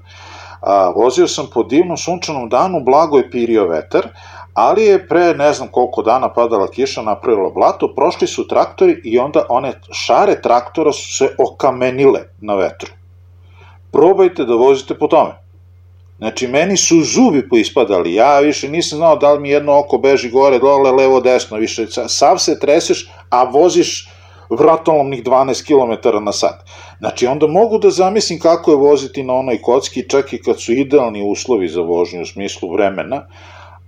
A, vozio sam po divnom sunčanom danu, blago je pirio vetar, ali je pre ne znam koliko dana padala kiša, napravila blato, prošli su traktori i onda one šare traktora su se okamenile na vetru. Probajte da vozite po tome. Znači, meni su zubi poispadali, ja više nisam znao da li mi jedno oko beži gore, dole, levo, desno, više, sav se treseš, a voziš vratolomnih 12 km na sat. Znači, onda mogu da zamislim kako je voziti na onoj kocki, čak i kad su idealni uslovi za vožnju u smislu vremena,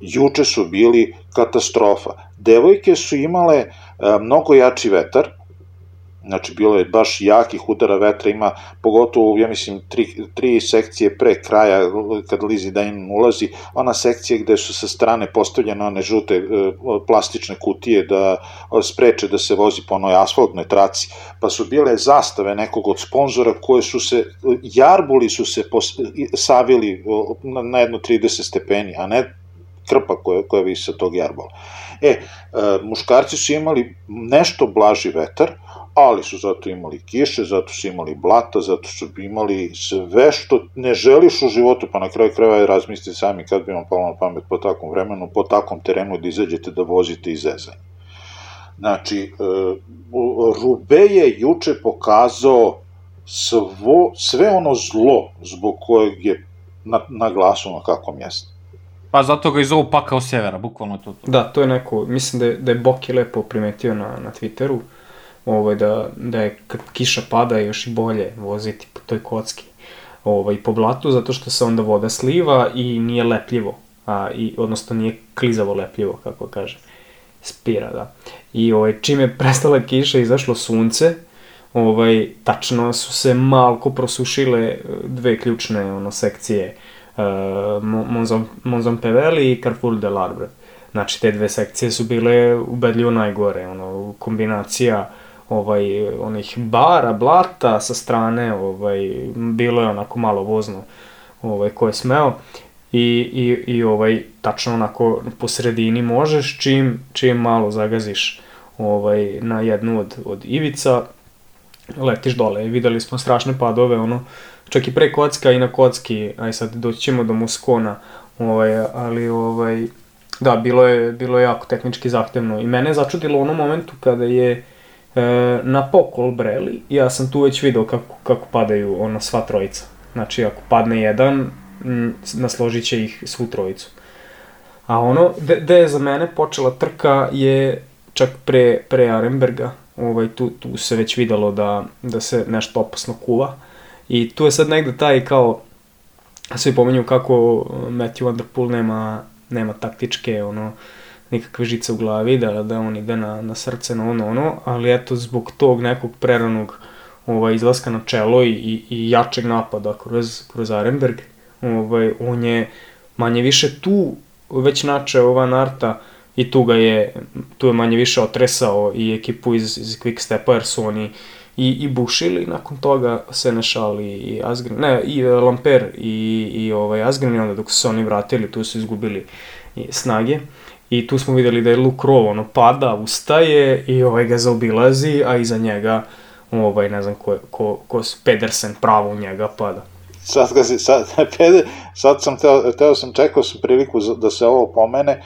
juče su bili katastrofa. Devojke su imale e, mnogo jači vetar, Znači, bilo je baš jakih udara vetra, ima pogotovo, ja mislim, tri, tri sekcije pre kraja, kad Lizi Dane ulazi, ona sekcija gde su sa strane postavljene one žute e, plastične kutije da spreče da se vozi po onoj asfaltnoj traci, pa su bile zastave nekog od sponzora koje su se, jarbuli su se pos, savili na jedno 30 stepeni, a ne krpa koja, koja visi sa tog jarbola. E, e, muškarci su imali nešto blaži vetar, ali su zato imali kiše, zato su imali blata, zato su imali sve što ne želiš u životu, pa na kraju krajeva razmislite sami kad bi vam palo na pamet po takvom vremenu, po takvom terenu da izađete da vozite iz Zezanja. Znači, e, Rube je juče pokazao svo, sve ono zlo zbog kojeg je na, na glasu na kakvom mjestu. Pa zato ga i zovu pakao severa, bukvalno to. Da, to je neko, mislim da je, da je Boki lepo primetio na, na Twitteru, ovaj, da, da je kad kiša pada još i bolje voziti po toj kocki ovaj, po blatu, zato što se onda voda sliva i nije lepljivo, a, i, odnosno nije klizavo lepljivo, kako kaže, spira, da. I ovaj, čim je prestala kiša i izašlo sunce, ovaj, tačno su se malko prosušile dve ključne ono, sekcije uh, Monzon, Monzon Peveli i Carrefour de l'Arbre. Znači, te dve sekcije su bile ubedljivo najgore, ono, kombinacija ovaj, onih bara, blata sa strane, ovaj, bilo je onako malo vozno ovaj, ko je smeo. I, i, i ovaj, tačno onako po sredini možeš čim, čim malo zagaziš ovaj, na jednu od, od ivica, letiš dole. Videli smo strašne padove, ono, čak i pre kocka i na kocki, aj sad doći ćemo do Muskona, ovaj, ali ovaj, da, bilo je, bilo je jako tehnički zahtevno. I mene je začudilo u onom momentu kada je na pokol breli, ja sam tu već video kako, kako padaju ono sva trojica. Znači, ako padne jedan, nasložit će ih svu trojicu. A ono, gde je za mene počela trka je čak pre, pre Arenberga, ovaj, tu, tu se već videlo da, da se nešto opasno kuva. I tu je sad negde taj kao, svi pomenju kako Matthew Van Der Poel nema, nema taktičke, ono, nikakve žice u glavi, da, da on ide na, na srce, na ono, ono, ali eto, zbog tog nekog preranog ovaj, izlaska na čelo i, i, i jačeg napada kroz, kroz Arenberg, ovaj, on je manje više tu već načeo ova Narta i tu ga je, tu je manje više otresao i ekipu iz, iz Quick Stepa, jer su oni i, i bušili, nakon toga se našali i Asgren, ne, i Lamper i, i ovaj Asgren, i onda dok su se oni vratili, tu su izgubili snage. I tu smo videli da je Luke Rowe, ono, pada, ustaje i ovaj ga zaobilazi, a iza njega, ovaj, ne znam ko, ko, ko Pedersen pravo u njega pada. Sad, ga si, sad, (laughs) pede, sad sam teo, teo sam, čekao sam priliku da se ovo pomene, e,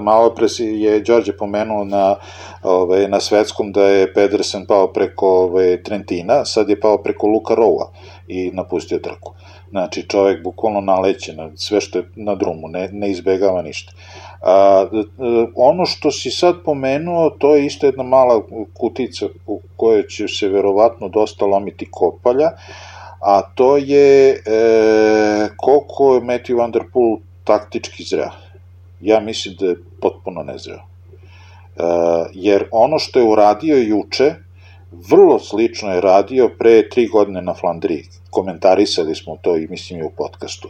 malo pre si je Đorđe pomenuo na, ovaj, na svetskom da je Pedersen pao preko ovaj, Trentina, sad je pao preko Luka Rowa i napustio trku. Znači, čovek bukvalno naleće na sve što je na drumu, ne, ne izbegava ništa. A, ono što si sad pomenuo, to je isto jedna mala kutica u kojoj će se verovatno dosta lomiti kopalja, a to je e, koliko je Matthew Van Der Poel taktički zreo. Ja mislim da je potpuno nezreo. E, jer ono što je uradio juče, vrlo slično je radio pre tri godine na Flandriji. Komentarisali smo to i mislim i u podcastu.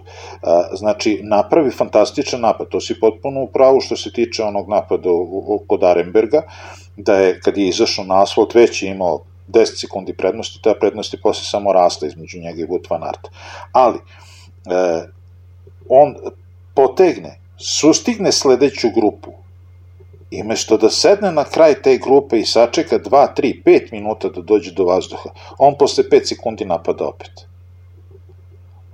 Znači, napravi fantastičan napad, to si potpuno u pravu što se tiče onog napada kod Arenberga, da je kad je izašao na asfalt već imao 10 sekundi prednosti, ta prednost je posle samo rasla između njega i Wout van Aert. Ali, e, on potegne, sustigne sledeću grupu, i mesto da sedne na kraj te grupe i sačeka 2, 3, 5 minuta da dođe do vazduha, on posle 5 sekundi napada opet.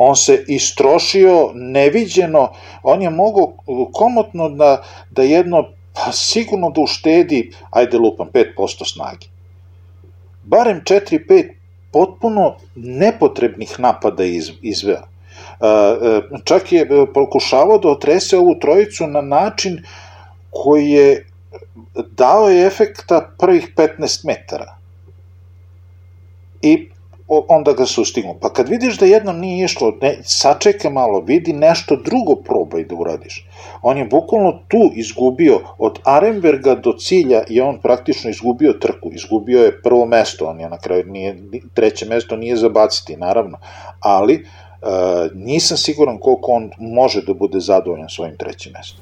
On se istrošio neviđeno, on je mogao komotno da, da jedno, pa sigurno da uštedi, ajde lupam, 5% snage. Barem 4-5 potpuno nepotrebnih napada iz, izveo. Čak je pokušavao da otrese ovu trojicu na način koji je dao je efekta prvih 15 metara. I onda ga sustignu. Pa kad vidiš da jednom nije išlo, ne, sačeka malo, vidi nešto drugo probaj da uradiš. On je bukvalno tu izgubio, od Arenberga do cilja je on praktično izgubio trku, izgubio je prvo mesto, on je na kraju, nije, treće mesto nije zabaciti, naravno, ali e, nisam siguran koliko on može da bude zadovoljan svojim trećim mestom.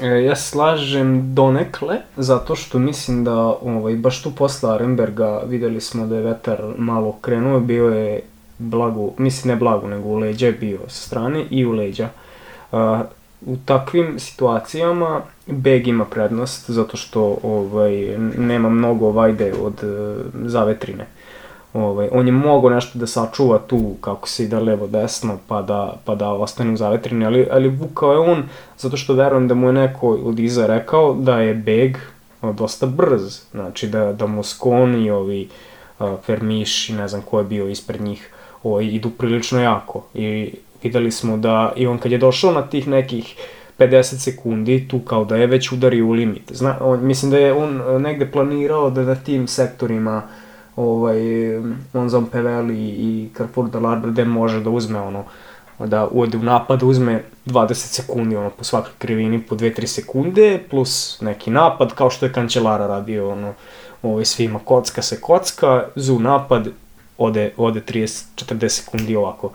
E, ja slažem donekle, zato što mislim da ovaj, baš tu posle Arenberga videli smo da je vetar malo krenuo, bio je blago, mislim ne blago, nego u leđa je bio sa strane i u leđa. U takvim situacijama beg ima prednost zato što ovaj, nema mnogo vajde od uh, zavetrine. Ovaj, on je mogao nešto da sačuva tu kako se ide levo desno pa da, pa da ostane u zavetrini, ali, ali vukao je on zato što verujem da mu je neko od iza rekao da je beg dosta brz, znači da, da Moscon i ovi Fermiš i ne znam ko je bio ispred njih ovaj, idu prilično jako i videli smo da i on kad je došao na tih nekih 50 sekundi, tu kao da je već udario u limit. Zna, on, mislim da je on negde planirao da na tim sektorima uh, ovaj, Monzon Peveli i Carrefour de l'Arbre gde može da uzme ono, da ode u napad, uzme 20 sekundi ono, po svakoj krivini, po 2-3 sekunde, plus neki napad, kao što je Kančelara radio, ono, ovaj, svima kocka se kocka, zu napad, ode, ode 30-40 sekundi ovako.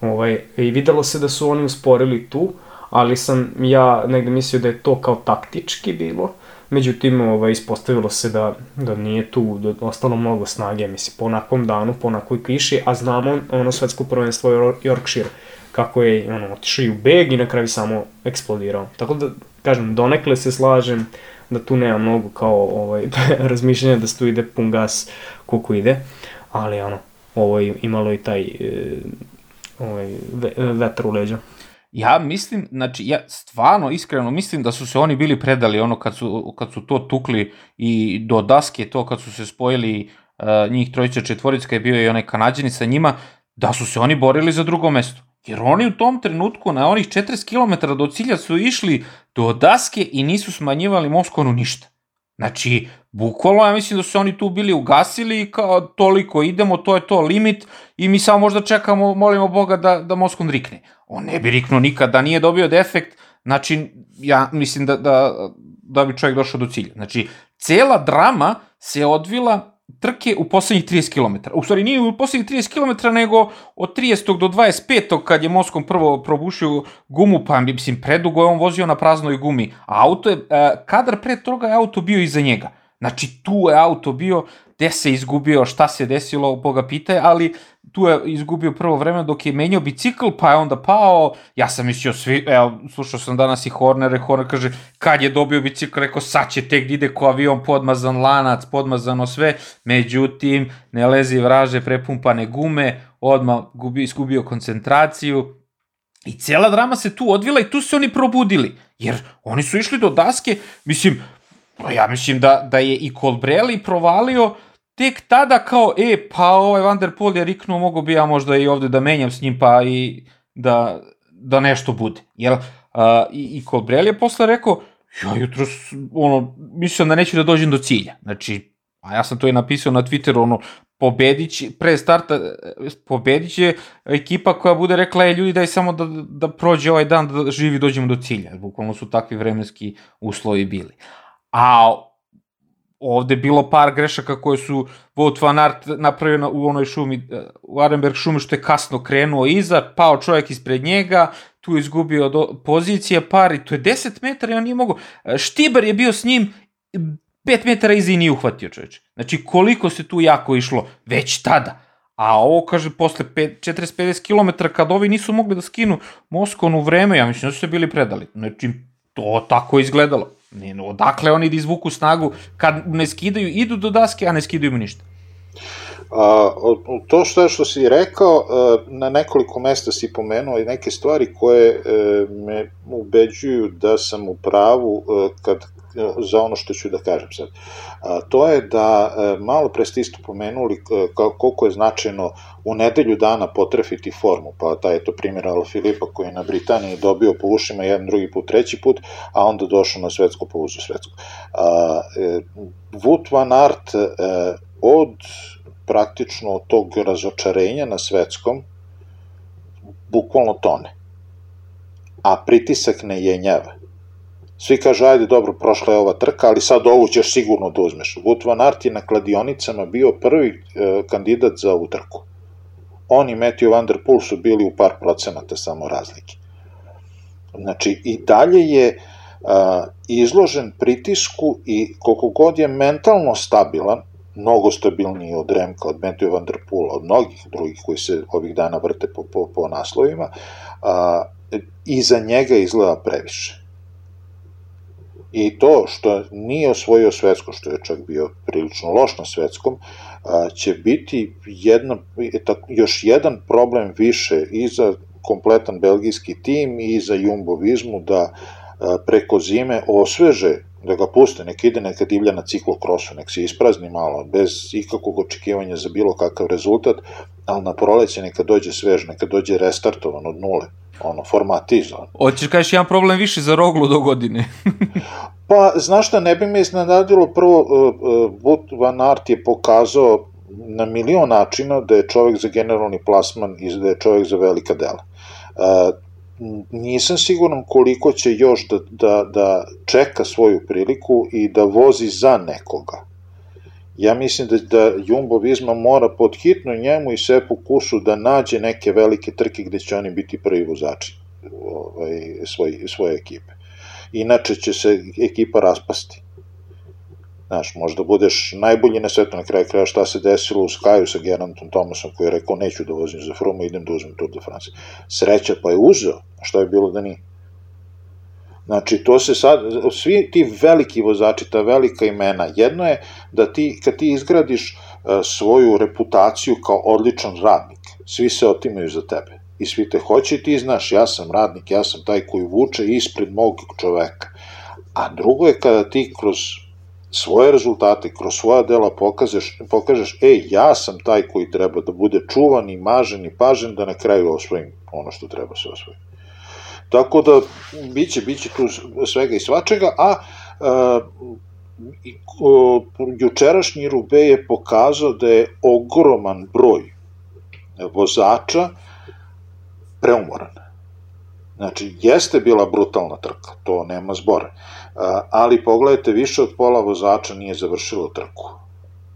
Ovaj, I videlo se da su oni usporili tu, ali sam ja negde mislio da je to kao taktički bilo, Međutim, ovaj, ispostavilo se da, da nije tu da ostalo mnogo snage, mislim, po onakvom danu, po onakvoj kiši, a znamo ono svetsko prvenstvo Yorkshire, kako je ono, otišao i u beg i na kraju samo eksplodirao. Tako da, kažem, donekle se slažem da tu nema mnogo kao ovaj, (laughs) razmišljanja da se tu ide pun gas koliko ide, ali ono, ovo je imalo i taj e, ovaj, vetar u leđa. Ja mislim, znači, ja stvarno, iskreno mislim da su se oni bili predali ono kad su, kad su to tukli i do daske, to kad su se spojili uh, njih trojica četvorica, je bio i onaj kanadjani sa njima, da su se oni borili za drugo mesto. Jer oni u tom trenutku na onih 40 km do cilja su išli do daske i nisu smanjivali Moskonu ništa. Znači, bukvalno ja mislim da su oni tu bili ugasili i kao toliko idemo, to je to limit i mi samo možda čekamo, molimo Boga da, da Moskon rikne. On ne bi riknuo da nije dobio defekt, znači ja mislim da, da, da bi čovjek došao do cilja. Znači, cela drama se odvila trke u poslednjih 30 km. U stvari nije u poslednjih 30 km, nego od 30. do 25. kad je Moskom prvo probušio gumu, pa mislim predugo je on vozio na praznoj gumi. A auto je, e, kadar pre toga je auto bio iza njega. Znači tu je auto bio, gde se izgubio, šta se desilo, Boga pitaje, ali tu je izgubio prvo vreme dok je menjao bicikl, pa je onda pao, ja sam mislio svi, evo, slušao sam danas i Horner, i Horner kaže, kad je dobio bicikl, rekao, sad će tek da ide ko avion, podmazan lanac, podmazano sve, međutim, ne lezi vraže, prepumpane gume, odmah gubi, izgubio koncentraciju, I cela drama se tu odvila i tu se oni probudili. Jer oni su išli do daske, mislim, ja mislim da, da je i Colbrelli provalio tek tada kao, e, pa ovaj Van der Pol je riknuo, mogu bi ja možda i ovde da menjam s njim, pa i da, da nešto bude. Jel, a, i, i Colbrelli je posle rekao, ja jutro, ono, mislim da neću da dođem do cilja. Znači, a ja sam to i napisao na Twitteru, ono, pobedić, pre starta, pobedit će ekipa koja bude rekla, e, ljudi, daj samo da, da prođe ovaj dan, da živi dođemo do cilja. Bukvalno su takvi vremenski uslovi bili. A ovde bilo par grešaka koje su Wout van Aert napravio u onoj šumi, u Arenberg šumi što je kasno krenuo iza, pao čovjek ispred njega, tu je izgubio do, pozicije par i to je 10 metara i on nije mogo. Štibar je bio s njim 5 metara iza i nije uhvatio čovječ. Znači koliko se tu jako išlo već tada. A ovo, kaže, posle 40-50 km, kad ovi nisu mogli da skinu Moskon u vreme, ja mislim da su se bili predali. Znači, to tako izgledalo. Ne, odakle oni da izvuku snagu kad ne skidaju, idu do daske, a ne skidaju mu ništa? A, to što što si rekao, na nekoliko mesta si pomenuo i neke stvari koje e, me ubeđuju da sam u pravu e, kad za ono što ću da kažem sad. A, to je da e, malo pre ste isto pomenuli e, koliko je značajno u nedelju dana potrefiti formu, pa taj je to primjer Ala Filipa koji je na Britaniji dobio po ušima jedan, drugi put, treći put, a onda došao na svetsko po uzu svetsku. A, e, Wout van Aert e, od praktično tog razočarenja na svetskom bukvalno tone. A pritisak ne jenjava. Svi kažu, ajde, dobro, prošla je ova trka, ali sad ovu ćeš sigurno da uzmeš. Wout van Aert je na kladionicama bio prvi e, kandidat za ovu trku. On i Matthew Van Der Poel su bili u par procenata samo razlike. Znači, i dalje je a, izložen pritisku i koliko god je mentalno stabilan, mnogo stabilniji od Remka, od Matthew Van Der Poel, od mnogih drugih koji se ovih dana vrte po, po, po naslovima, a, iza njega izgleda previše. I to što nije osvojio svetsko, što je čak bio prilično loš na svetskom, će biti jedna, još jedan problem više i za kompletan belgijski tim i za Jumbo Vizmu da preko zime osveže da ga puste, nek ide, neka divlja na ciklokrosu, nek se isprazni malo, bez ikakvog očekivanja za bilo kakav rezultat, ali na proleće neka dođe svež, neka dođe restartovan od nule, ono, formatizovan. Hoćeš kažeš jedan problem više za Roglu do godine? (laughs) pa, znaš šta, ne bi me iznenadilo, prvo, uh, uh, Van Aert je pokazao na milion načina da je čovek za generalni plasman i da je čovek za velika dela. Uh, nisam siguran koliko će još da, da, da čeka svoju priliku i da vozi za nekoga. Ja mislim da, da Jumbo Visma mora pod hitno njemu i Sepu Kusu da nađe neke velike trke gde će oni biti prvi vozači ovaj, svoj, svoje ekipe. Inače će se ekipa raspasti. Znaš, možda budeš najbolji na svetu na kraju kraja šta se desilo u Skyu sa Gerantom Thomasom koji je rekao neću da vozim za Fruma, idem da uzmem Tour de France. Sreća pa je uzeo, što je bilo da nije. Znači, to se sad, svi ti veliki vozači, ta velika imena, jedno je da ti, kad ti izgradiš uh, svoju reputaciju kao odličan radnik, svi se otimaju za tebe i svi te hoće i ti znaš, ja sam radnik, ja sam taj koji vuče ispred mog čoveka. A drugo je kada ti kroz svoje rezultate, kroz svoja dela pokažeš, pokažeš, ej, ja sam taj koji treba da bude čuvan i mažen i pažen da na kraju osvojim ono što treba se osvojiti. Tako da, biće, biće tu svega i svačega, a a o, jučerašnji Rube je pokazao da je ogroman broj vozača preumoran. Znači, jeste bila brutalna trka, to nema zbora ali pogledajte, više od pola vozača nije završilo trku.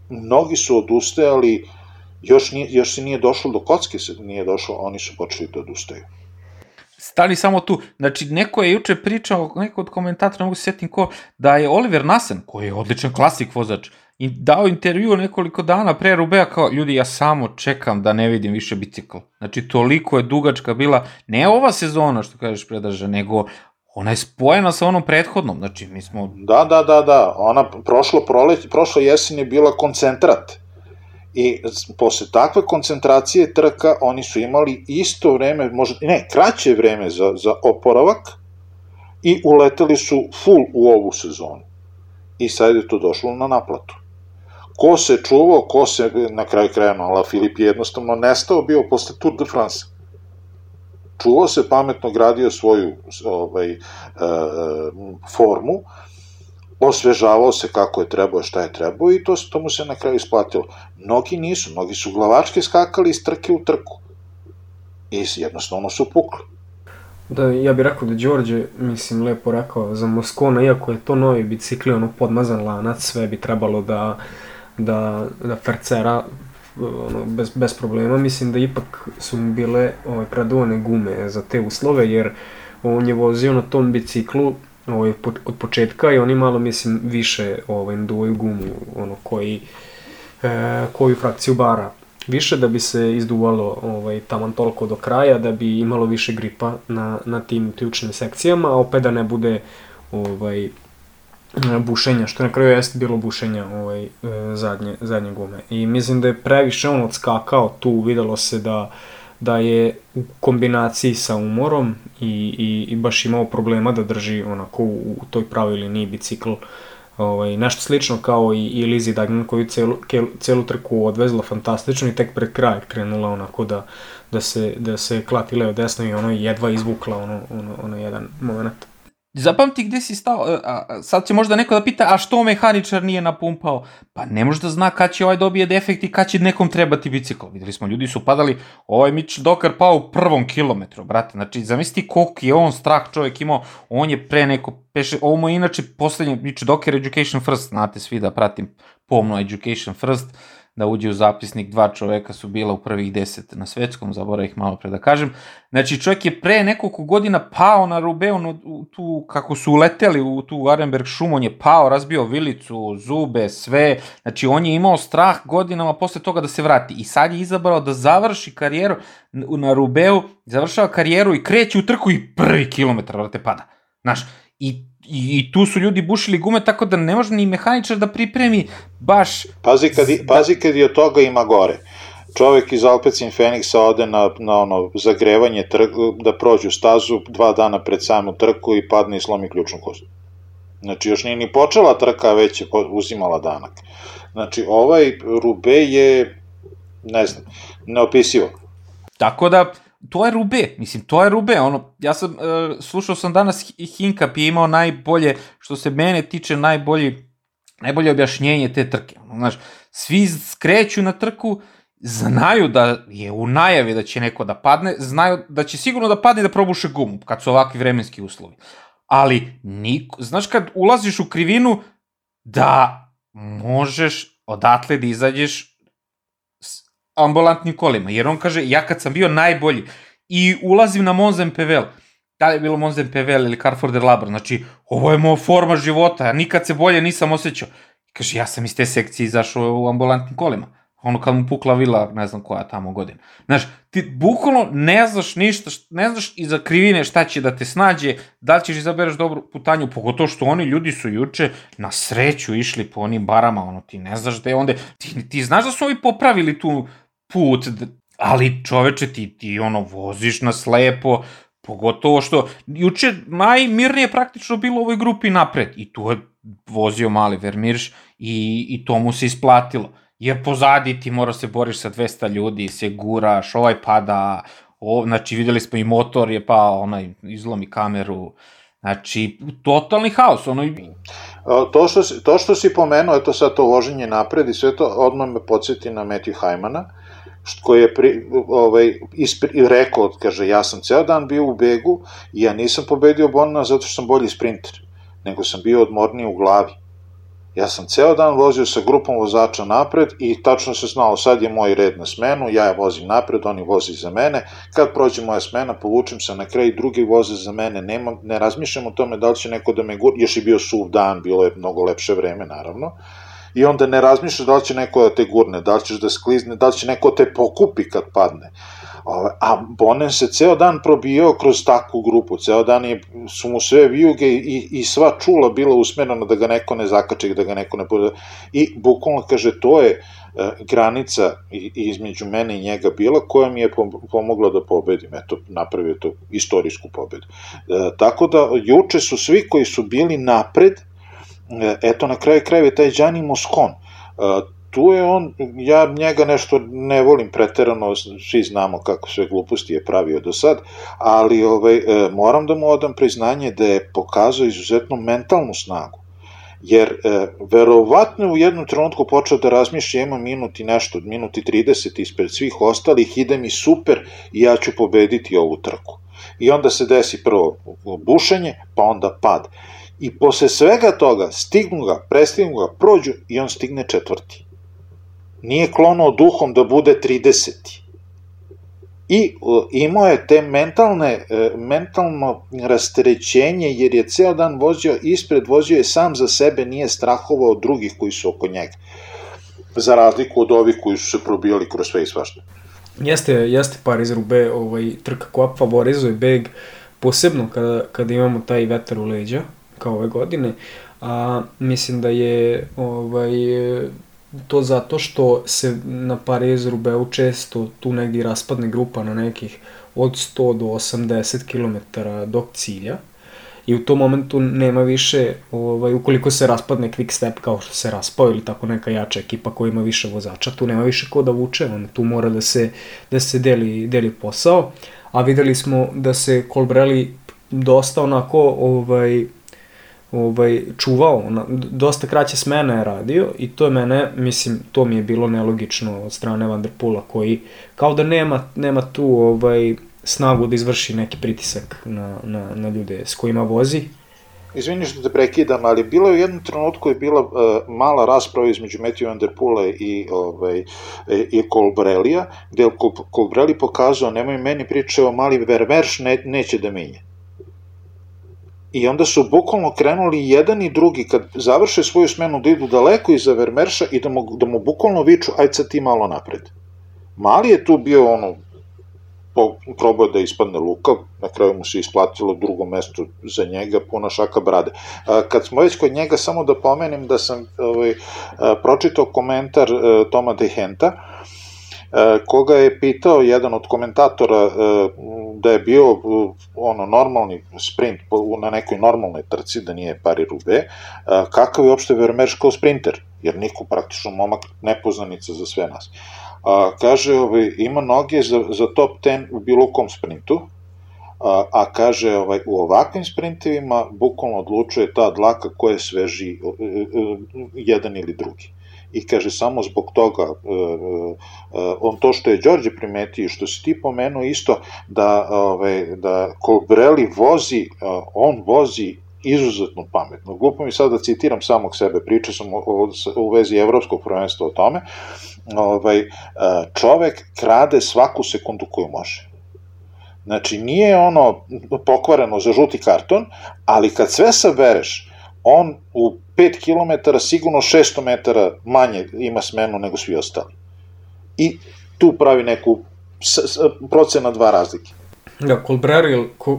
Mnogi su odustajali, još, nije, još se nije došlo do kocke, se nije došlo, oni su počeli da odustaju. Stali samo tu, znači neko je juče pričao, neko od komentatora, mogu se sjetim ko, da je Oliver Nasen, koji je odličan klasik vozač, i dao intervju nekoliko dana pre Rubea kao, ljudi, ja samo čekam da ne vidim više bicikl. Znači, toliko je dugačka bila, ne ova sezona, što kažeš predraža, nego ona je spojena sa onom prethodnom, znači mi smo... Da, da, da, da, ona prošlo proleć, prošlo jesen je bila koncentrat. I posle takve koncentracije trka oni su imali isto vreme, možda, ne, kraće vreme za, za oporavak i uleteli su full u ovu sezonu. I sad je to došlo na naplatu. Ko se čuvao, ko se na kraju kraja, Ala Filip je jednostavno nestao bio posle Tour de France čuvao se pametno, gradio svoju ovaj, e, formu, osvežavao se kako je trebao, šta je trebao i to, to mu se na kraju isplatilo. Mnogi nisu, mnogi su glavačke skakali iz trke u trku. I jednostavno su pukli. Da, ja bih rekao da Đorđe, mislim, lepo rekao za Moskona, iako je to novi bicikli, ono podmazan lanac, sve bi trebalo da, da, da fercera ono, bez, bez problema. Mislim da ipak su mu bile ovaj, predovane gume za te uslove, jer on je vozio na tom biciklu ovaj, od početka i oni malo, mislim, više ovaj, naduvaju gumu, ono, koji, e, koju frakciju bara više da bi se izduvalo ovaj, taman toliko do kraja, da bi imalo više gripa na, na tim ključnim sekcijama, a opet da ne bude ovaj, bušenja, što na kraju jeste bilo bušenja ovaj, e, zadnje, zadnje gume. I mislim da je previše on odskakao tu, videlo se da, da je u kombinaciji sa umorom i, i, i baš imao problema da drži onako u, u toj pravoj liniji bicikl. Ovaj, nešto slično kao i, i Lizzie Dagnan koju celu, celu trku odvezla fantastično i tek pred kraj krenula onako da, da se, da se klati leo desno i ono jedva izvukla ono, ono, ono jedan moment. Zapamti gde si stao, a, a, sad će možda neko da pita, a što mehaničar nije napumpao? Pa ne može da zna kad će ovaj dobije defekt i kad će nekom trebati bicikl. Videli smo, ljudi su padali, ovaj Mitch Dokar pao u prvom kilometru, brate. Znači, zamisli koliko je on strah čovjek imao, on je pre neko, peše, ovo mu je inače poslednje, Mitch Docker Education First, znate svi da pratim pomno Education First, da uđe u zapisnik, dva čoveka su bila u prvih deset na svetskom, zaboravim ih malo pre da kažem. Znači čovjek je pre nekoliko godina pao na Rubeu, no, tu, kako su uleteli u tu Arenberg šumu, on je pao, razbio vilicu, zube, sve, znači on je imao strah godinama posle toga da se vrati i sad je izabrao da završi karijeru na Rubeu, završava karijeru i kreće u trku i prvi kilometar, vrate, pada. Znaš, i I, I tu su ljudi bušili gume, tako da ne može ni mehaničar da pripremi baš... Pazi kad, i, pazi kad i od toga ima gore. Čovek iz Alpecin Feniksa ode na, na ono zagrevanje trk, da prođu stazu dva dana pred samu trku i padne i slomi ključnu kostu. Znači, još nije ni počela trka, već je uzimala danak. Znači, ovaj Rube je, ne znam, neopisivo. Tako da, to je Rube, mislim, to je Rube, ono, ja sam, uh, slušao sam danas Hinkap je imao najbolje, što se mene tiče, najbolji, najbolje objašnjenje te trke, ono, znaš, svi skreću na trku, znaju da je u najavi da će neko da padne, znaju da će sigurno da padne da probuše gumu, kad su ovakvi vremenski uslovi. Ali, niko, znaš kad ulaziš u krivinu, da možeš odatle da izađeš ambulantnim kolima, jer on kaže, ja kad sam bio najbolji i ulazim na Monzen PVL, da li je bilo Monzen PVL ili Carrefour Labor, znači, ovo je moja forma života, ja nikad se bolje nisam osjećao. Kaže, ja sam iz te sekcije izašao u ambulantnim kolima. Ono kad mu pukla vila, ne znam koja tamo godina. Znaš, ti bukvalno ne znaš ništa, ne znaš iza krivine šta će da te snađe, da li ćeš izabereš dobru putanju, pogotovo što oni ljudi su juče na sreću išli po onim barama, ono, ti ne znaš je onda, ti, ti znaš da su ovi popravili tu put, ali čoveče ti, ti ono voziš na slepo, pogotovo što juče najmirnije praktično bilo u ovoj grupi napred i tu je vozio mali Vermirš i, i to mu se isplatilo. Jer pozadi ti mora se boriš sa 200 ljudi, se guraš, ovaj pada, o, znači videli smo i motor je pa onaj izlomi kameru, Znači, totalni haos. Ono... To, što, to što si pomenuo, eto sad to voženje napred i sve to odmah me podsjeti na Matthew Hajmana, koji je pri, ovaj, ispri, rekao, kaže, ja sam ceo dan bio u begu i ja nisam pobedio Bonana zato što sam bolji sprinter, nego sam bio odmorniji u glavi. Ja sam ceo dan vozio sa grupom vozača napred i tačno se znao, sad je moj red na smenu, ja je vozim napred, oni vozi za mene, kad prođe moja smena, povučem se na kraj, drugi voze za mene, nema, ne razmišljam o tome da li će neko da me gur, još je bio suv dan, bilo je mnogo lepše vreme, naravno, i onda ne razmišljaš da li će neko da te gurne, da li ćeš da sklizne, da li će neko te pokupi kad padne. A Bonen se ceo dan probijao kroz takvu grupu, ceo dan je, su mu sve vijuge i, i sva čula bila usmerena da ga neko ne zakače, da ga neko ne bude. I bukvalno kaže, to je e, granica između mene i njega bila koja mi je pomogla da pobedim. Eto, napravio to istorijsku pobedu. E, tako da, juče su svi koji su bili napred, eto na kraju krajeva taj Gianni Moscon, e, tu je on, ja njega nešto ne volim preterano, svi znamo kako sve gluposti je pravio do sad, ali ovaj, e, moram da mu odam priznanje da je pokazao izuzetno mentalnu snagu. Jer e, verovatno u jednom trenutku počeo da razmišlja ima minut i nešto, minut i 30 ispred svih ostalih, ide mi super i ja ću pobediti ovu trku. I onda se desi prvo bušenje, pa onda pad. I posle svega toga stignu ga, prestignu ga, prođu i on stigne četvrti. Nije klonuo duhom da bude 30. I imao je te mentalne, e, mentalno rastrećenje jer je ceo dan vozio ispred, vozio je sam za sebe, nije strahovao drugih koji su oko njega. Za razliku od ovih koji su se probijali kroz sve i svašta. Jeste, jeste Paris Rube, ovaj, trka koja favorizuje beg, posebno kada, kada imamo taj vetar u leđa, kao ove godine, a mislim da je ovaj, to zato što se na Pariz Rubeu često tu negdje raspadne grupa na nekih od 100 do 80 km do cilja i u tom momentu nema više, ovaj, ukoliko se raspadne quick step kao što se raspao ili tako neka jača ekipa koja ima više vozača, tu nema više ko da vuče, on tu mora da se, da se deli, deli posao, a videli smo da se Colbrelli dosta onako ovaj, ovaj, čuvao, na, dosta kraće smene je radio i to je mene, mislim, to mi je bilo nelogično od strane Vanderpula koji kao da nema, nema tu ovaj, snagu da izvrši neki pritisak na, na, na ljude s kojima vozi. Izvini što te prekidam, ali bilo je u jednom trenutku je bila uh, mala rasprava između Matthew Vanderpula i, ovaj, i Colbrelija, gde je Colbrelli pokazao, nemoj meni priče o mali Vermerš, ne, neće da menje. I onda su bukvalno krenuli jedan i drugi, kad završe svoju smenu, da idu daleko iza Vermerša i da mu, da mu bukvalno viču, ajde sad ti malo napred. Mali je tu bio ono, po, probao da ispadne Luka, na kraju mu se isplatilo drugo mesto za njega, puna šaka brade. A, kad smo već kod njega, samo da pomenem da sam ovaj, a, pročitao komentar a, Toma Dehenta, koga je pitao jedan od komentatora da je bio ono normalni sprint na nekoj normalnoj trci, da nije pari rube, kakav je uopšte Vermeerš kao sprinter, jer niko praktično momak nepoznanica za sve nas. A, kaže, ovaj, ima noge za, za top 10 u bilo kom sprintu, a, a kaže, ovaj, u ovakvim sprintovima bukvalno odlučuje ta dlaka ko je sveži jedan ili drugi i kaže samo zbog toga e, e, on to što je Đorđe primetio što si ti pomenuo isto da ovaj da Colbrelli vozi on vozi izuzetno pametno. Glupo mi sad da citiram samog sebe, pričao sam u vezi evropskog prvenstva o tome, ovaj, čovek krade svaku sekundu koju može. Znači, nije ono pokvareno za žuti karton, ali kad sve sabereš, on u 5 km sigurno 600 metara manje ima smenu nego svi ostali. I tu pravi neku procena dva razlike. Da,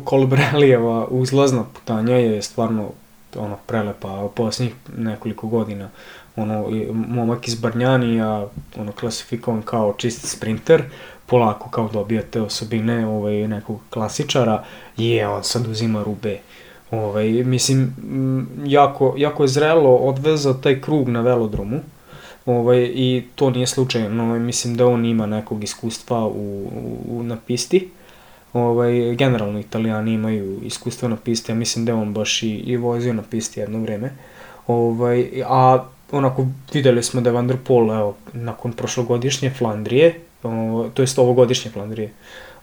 Kolbrelijeva uzlazna putanja je stvarno ono prelepa posljednjih nekoliko godina ono momak iz Barnjanija ono klasifikovan kao čist sprinter polako kao dobija te osobine ovaj nekog klasičara je on sad uzima rube Ovaj, mislim, jako, jako je zrelo odvezao taj krug na velodromu. Ovaj, I to nije slučajno. Mislim da on ima nekog iskustva u, u, na pisti. Ovaj, generalno italijani imaju iskustva na pisti, ja mislim da on baš i, i vozio na pisti jedno vreme. Ovaj, a onako videli smo da je Van der Pol, evo, nakon prošlogodišnje Flandrije, o, to jest ovogodišnje Flandrije,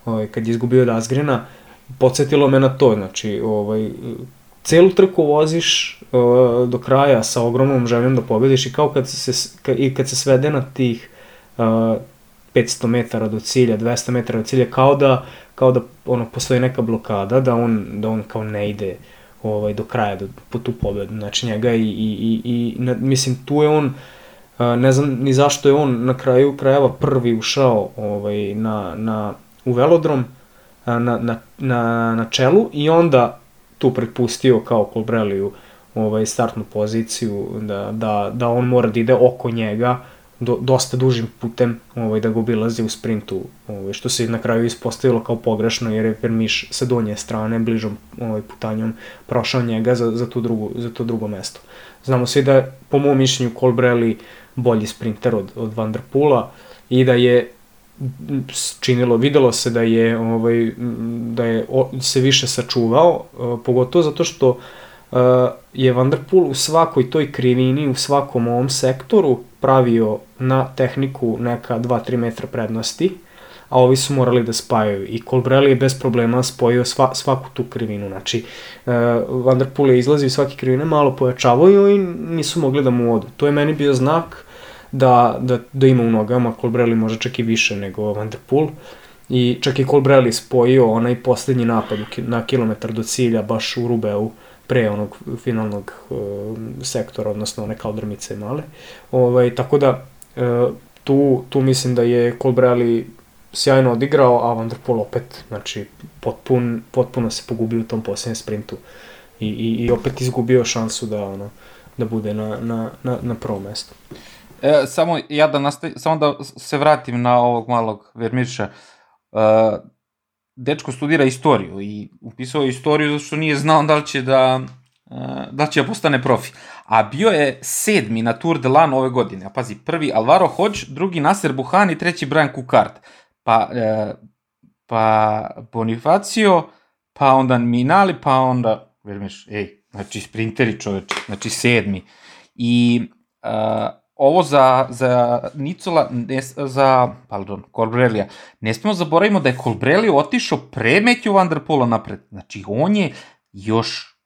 ovaj, kad je izgubio Dasgrena, podsjetilo me na to, znači, ovaj, celu trku voziš uh, do kraja sa ogromnom željom da pobediš i kao kad se, ka, i kad se svede na tih uh, 500 metara do cilja, 200 metara do cilja, kao da, kao da ono, postoji neka blokada, da on, da on kao ne ide ovaj, do kraja, do, po tu pobedu, znači njega i, i, i, i na, mislim, tu je on, uh, ne znam ni zašto je on na kraju krajeva prvi ušao ovaj, na, na, u velodrom, na, na, na, na čelu i onda tu prepustio kao Colbrelliju ovaj, startnu poziciju, da, da, da on mora da ide oko njega do, dosta dužim putem ovaj, da ga obilazi u sprintu, ovaj, što se na kraju ispostavilo kao pogrešno jer je Vermiš sa donje strane bližom ovaj, putanjom prošao njega za, za, tu drugu, za to drugo mesto. Znamo svi da po mom mišljenju Colbrelli bolji sprinter od, od Van der Pula i da je činilo, videlo se da je ovaj da je se više sačuvao, pogotovo zato što je Van der Poel u svakoj toj krivini, u svakom ovom sektoru pravio na tehniku neka 2-3 metra prednosti, a ovi su morali da spajaju. I Colbrelli je bez problema spojio sva, svaku tu krivinu. Znači, uh, Van der Poel je izlazio iz svake krivine, malo pojačavao i nisu mogli da mu odu. To je meni bio znak da, da, da ima u nogama, Colbrelli može čak i više nego Van der Poel. I čak i Colbrelli spojio onaj poslednji napad na kilometar do cilja baš u Rubeu pre onog finalnog uh, sektora, odnosno one kaldrmice male. Ovaj, tako da uh, tu, tu mislim da je Colbrelli sjajno odigrao, a Van der Poel opet, znači, potpun, potpuno se pogubio u tom posljednjem sprintu i, i, i opet izgubio šansu da, ono, da bude na, na, na, na prvom mestu. E, samo ja da nastavi, samo da se vratim na ovog malog Vermiša. E, dečko studira istoriju i upisao je istoriju zato što nije znao da li će da e, da će da postane profi. A bio je sedmi na Tour de Lan ove godine. A pazi, prvi Alvaro Hodge, drugi Nasser Buhan i treći Brian Kukart. Pa, e, pa Bonifacio, pa onda Minali, pa onda, vermiš, ej, znači sprinteri čoveče, znači sedmi. I uh, ovo za, za Nicola, ne, za, pardon, Colbrelija, ne smemo zaboravimo da je Colbrelli otišao pre Matthew Van Der Poola napred. Znači, on je još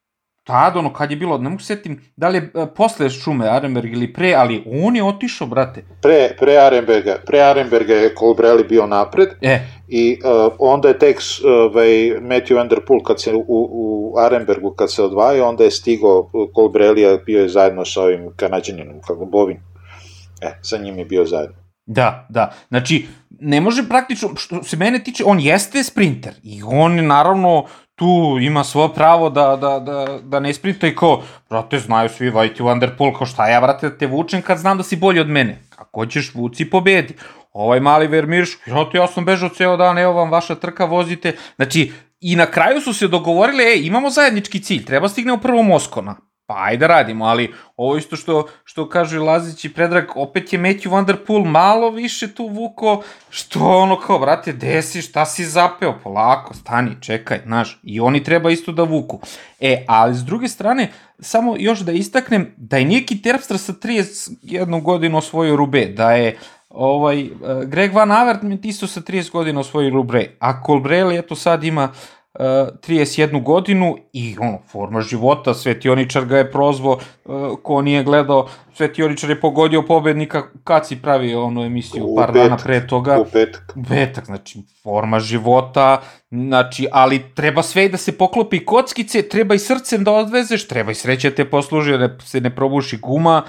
tad, ono, kad je bilo, ne mogu setim da li je uh, posle Šume Arenberg ili pre, ali on je otišao, brate. Pre, pre Arenberga, pre Arenberga je Colbrelli bio napred E, i uh, onda je tek ovaj, Matthew Van Der Poel kad se u, u Arenbergu kad se odvajao, onda je stigao Colbrelli, bio je zajedno sa ovim kanadjaninom, kako Bovin. E, sa njim je bio zajedno. Da, da. Znači, ne može praktično, što se mene tiče, on jeste sprinter i on naravno tu ima svoje pravo da, da, da, da ne sprinta i kao, brate, znaju svi Vajti Van Der Poel, kao šta ja, brate, da te vučem kad znam da si bolji od mene. Kako ćeš vuci pobedi. Ovaj mali Vermirš, brate, ja sam bežao ceo dan, evo vam vaša trka, vozite. Znači, i na kraju su se dogovorili, ej, imamo zajednički cilj, treba stignemo prvo Moskona. Pa ajde radimo, ali ovo isto što, što kaže Lazić i Predrag, opet je Matthew Van Der Poel malo više tu vuko, što ono kao, brate, desi, šta si zapeo, polako, stani, čekaj, znaš, i oni treba isto da vuku. E, ali s druge strane, samo još da istaknem da je Niki Terpstra sa 31 godinu osvojio Rube, da je ovaj, eh, Greg Van Avermaet isto sa 30 godina osvojio Rube, a Colbrelli eto sad ima uh, 31 godinu i ono, forma života, Svetioničar ga je prozvao, uh, ko nije gledao, Svetioničar je pogodio pobednika kad si pravio onu emisiju U par petak. dana pre toga. U petak. Petak, znači, forma života, znači, ali treba sve i da se poklopi kockice, treba i srcem da odvezeš, treba i sreće da te posluži, da se ne probuši guma,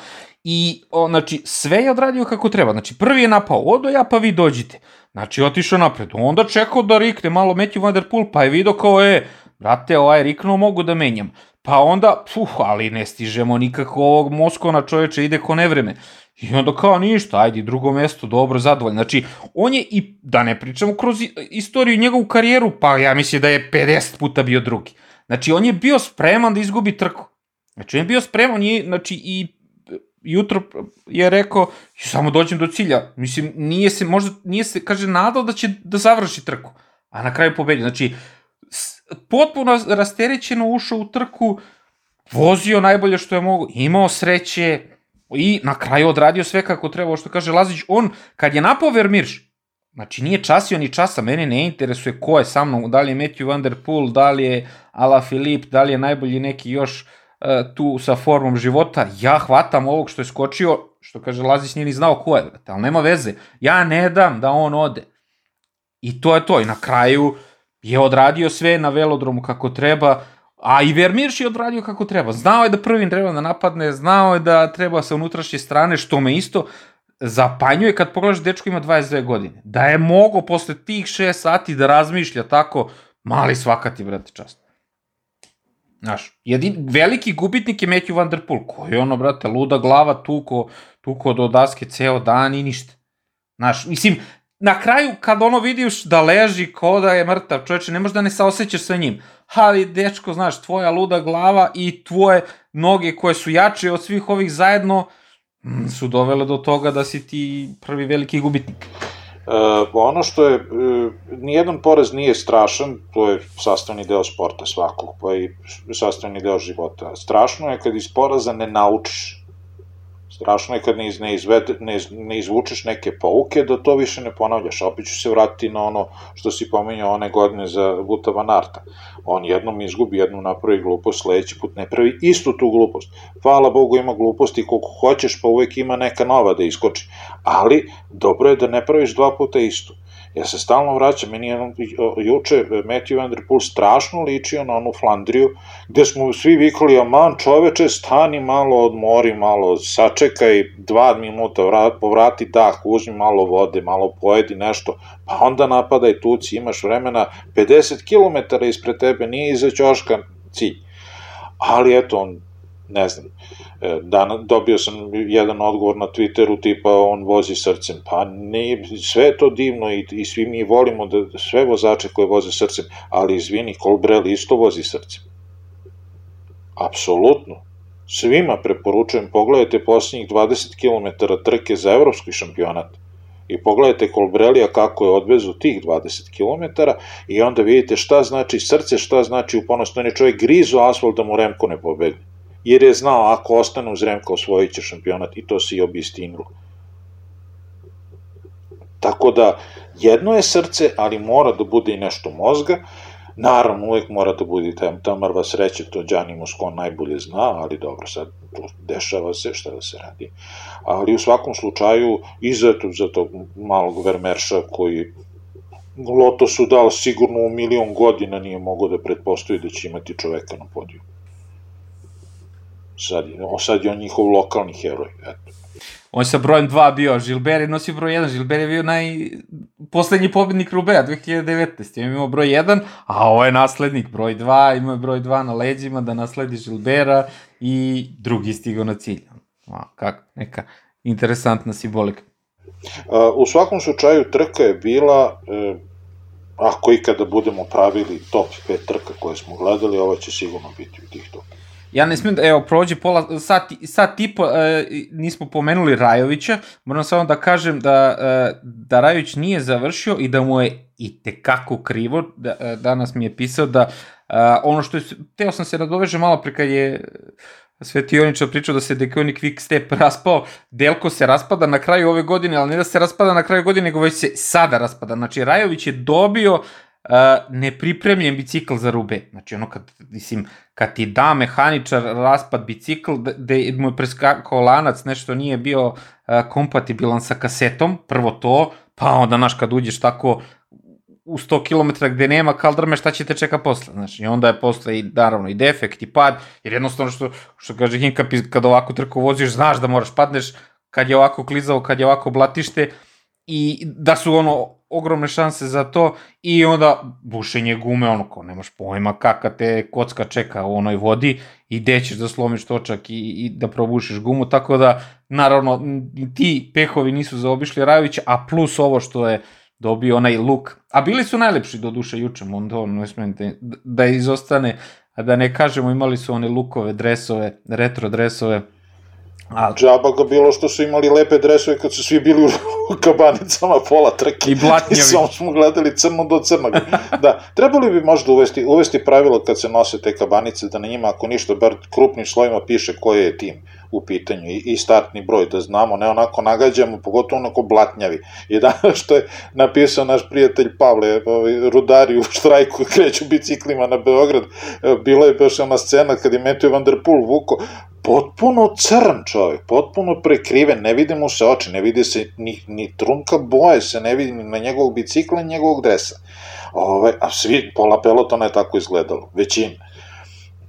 i, o, znači, sve je odradio kako treba. Znači, prvi je napao, odo ja, pa vi dođite. Znači, otišao napred. Onda čekao da rikne malo Matthew Van Der Poel, pa je vidio kao, e, brate, ovaj riknuo, mogu da menjam. Pa onda, puh, ali ne stižemo nikako ovog Moskona čoveče, ide ko nevreme. I onda kao ništa, ajde, drugo mesto, dobro, zadovoljno. Znači, on je i, da ne pričamo kroz istoriju njegovu karijeru, pa ja mislim da je 50 puta bio drugi. Znači, on je bio spreman da izgubi trku. Znači, on je bio spreman, je, znači, i jutro je rekao, samo dođem do cilja. Mislim, nije se, možda, nije se, kaže, nadao da će da završi trku. A na kraju pobedio. Znači, potpuno rasterećeno ušao u trku, vozio najbolje što je mogo, imao sreće i na kraju odradio sve kako treba, što kaže Lazić, on kad je napao Vermirš, znači nije časio ni časa, mene ne interesuje ko je sa mnom, da li je Matthew Van Der Poel, da li je Ala Filip, da li je najbolji neki još tu sa formom života, ja hvatam ovog što je skočio, što kaže Lazić nije ni znao ko je, brate, ali nema veze, ja ne dam da on ode. I to je to, i na kraju je odradio sve na velodromu kako treba, a i Vermirš je odradio kako treba. Znao je da prvim treba da napadne, znao je da treba sa unutrašnje strane, što me isto zapanjuje kad pogledaš dečko ima 22 godine. Da je mogo posle tih 6 sati da razmišlja tako, mali svaka ti, brate, čast. Znaš, jedin, veliki gubitnik je Matthew Van Der Poel, koji je ono, brate, luda glava, tuko, tuko do daske ceo dan i ništa. Znaš, mislim, na kraju kad ono vidiš da leži ko da je mrtav, čoveče, ne možeš da ne saosećaš sa njim. Ali, dečko, znaš, tvoja luda glava i tvoje noge koje su jače od svih ovih zajedno mm, su dovele do toga da si ti prvi veliki gubitnik. E, ono što je, e, nijedan poraz nije strašan, to je sastavni deo sporta svakog, pa i sastavni deo života. Strašno je kad iz poraza ne naučiš. Strašno je kad ne, iz, ne, izvede, ne, iz- ne izvučeš neke pouke, da to više ne ponavljaš. Opet ću se vratiti na ono što si pominjao one godine za Vuta Van Arta. On jednom izgubi, jednom napravi glupost, sledeći put ne pravi istu tu glupost. Hvala Bogu ima gluposti koliko hoćeš, pa uvek ima neka nova da iskoči. Ali, dobro je da ne praviš dva puta istu. Ja se stalno vraćam, meni je juče Matthew Van Der Poel strašno ličio na onu Flandriju, gde smo svi vikali, aman čoveče, stani malo, odmori malo, sačekaj dva minuta, vrat, povrati dah, uzmi malo vode, malo pojedi nešto, pa onda napadaj tuci, imaš vremena, 50 km ispred tebe, nije iza ćoška cilj. Ali eto, on, ne znam, E, Dan, dobio sam jedan odgovor na Twitteru tipa on vozi srcem. Pa ne, sve je to divno i, i svi mi volimo da sve vozače koje voze srcem, ali izvini, Colbrelli isto vozi srcem. Apsolutno. Svima preporučujem, pogledajte posljednjih 20 km trke za evropski šampionat. I pogledajte Kolbrelija kako je odvezu tih 20 km i onda vidite šta znači srce, šta znači uponost. On je čovjek grizo asfalt da mu Remko ne pobedi. Jer je znao ako ostane uz Remka osvojit će šampionat i to se i obistinilo. Tako da, jedno je srce, ali mora da bude i nešto mozga. Naravno, uvek mora da bude ta, ta mrva sreće, to Đani Moskon najbolje zna, ali dobro, sad dešava se šta da se radi. Ali u svakom slučaju, izuzetno za tog malog Vermerša koji Lotosu dao sigurno u milion godina nije mogao da pretpostavi da će imati čoveka na podiju. Sad, sad je on njihov lokalni heroj, eto. On sa brojem 2 bio, Žilber je nosio broj 1, Žilber je bio naj... poslednji pobednik Rubea 2019. On imao broj 1, a ovo je naslednik broj 2, imao je broj 2 na leđima da nasledi Žilbera i drugi stigao na cilj. A, kako, neka interesantna simbolika. U svakom slučaju trka je bila, e, ako ikada budemo pravili top 5 trka koje smo gledali, ovo će sigurno biti u tih top Ja ne smijem da, evo, prođe pola, sat, sat i po, e, nismo pomenuli Rajovića, moram samo da kažem da, e, da Rajović nije završio i da mu je i tekako krivo, da, e, danas mi je pisao da e, ono što je, teo sam se nadoveže malo pre kad je Svetioniča pričao da se Dekoni Quick Step raspao, Delko se raspada na kraju ove godine, ali ne da se raspada na kraju godine, nego već se sada raspada. Znači, Rajović je dobio nepripremljen bicikl za rube. Znači ono kad, mislim, kad ti da mehaničar raspad bicikl, da, da mu je preskakao lanac, nešto nije bio uh, kompatibilan sa kasetom, prvo to, pa onda, znaš, kad uđeš tako u 100 km gde nema kaldrme, šta će te čeka posle? Znači, i onda je posle i, naravno, i defekt, i pad, jer jednostavno što, što kaže Hinka, kad ovako trku voziš, znaš da moraš padneš, kad je ovako klizao, kad je ovako blatište, i da su ono ogromne šanse za to i onda bušenje gume, ono ko nemaš pojma kakva te kocka čeka u onoj vodi i gde ćeš da slomiš točak i, i da probušiš gumu, tako da naravno ti pehovi nisu zaobišli Rajovića, a plus ovo što je dobio onaj luk, a bili su najlepši do duše juče, onda on ne smijem da, da izostane, a da ne kažemo imali su one lukove, dresove, retro dresove, A džaba ga bilo što su imali lepe dresove kad su svi bili u (laughs) kabanicama pola trke. I blatnjavi. (laughs) I samo smo gledali crno do crnog. da, trebali bi možda uvesti, uvesti pravilo kad se nose te kabanice, da na njima ako ništa, bar krupnim slovima piše koji je tim u pitanju i, i startni broj, da znamo, ne onako nagađamo, pogotovo onako blatnjavi. I danas što je napisao naš prijatelj Pavle, ovaj, rudari u štrajku (laughs) kreću biciklima na Beograd, bilo je baš ona scena kad je Matthew Van Der Poel vuko, potpuno crn čovjek, potpuno prekriven, ne vidi mu se oči, ne vidi se ni, ni trunka boje se, ne vidi ni na njegovog bicikla, ni njegovog dresa. Ove, ovaj, a svi, pola pelotona je tako izgledalo, većina.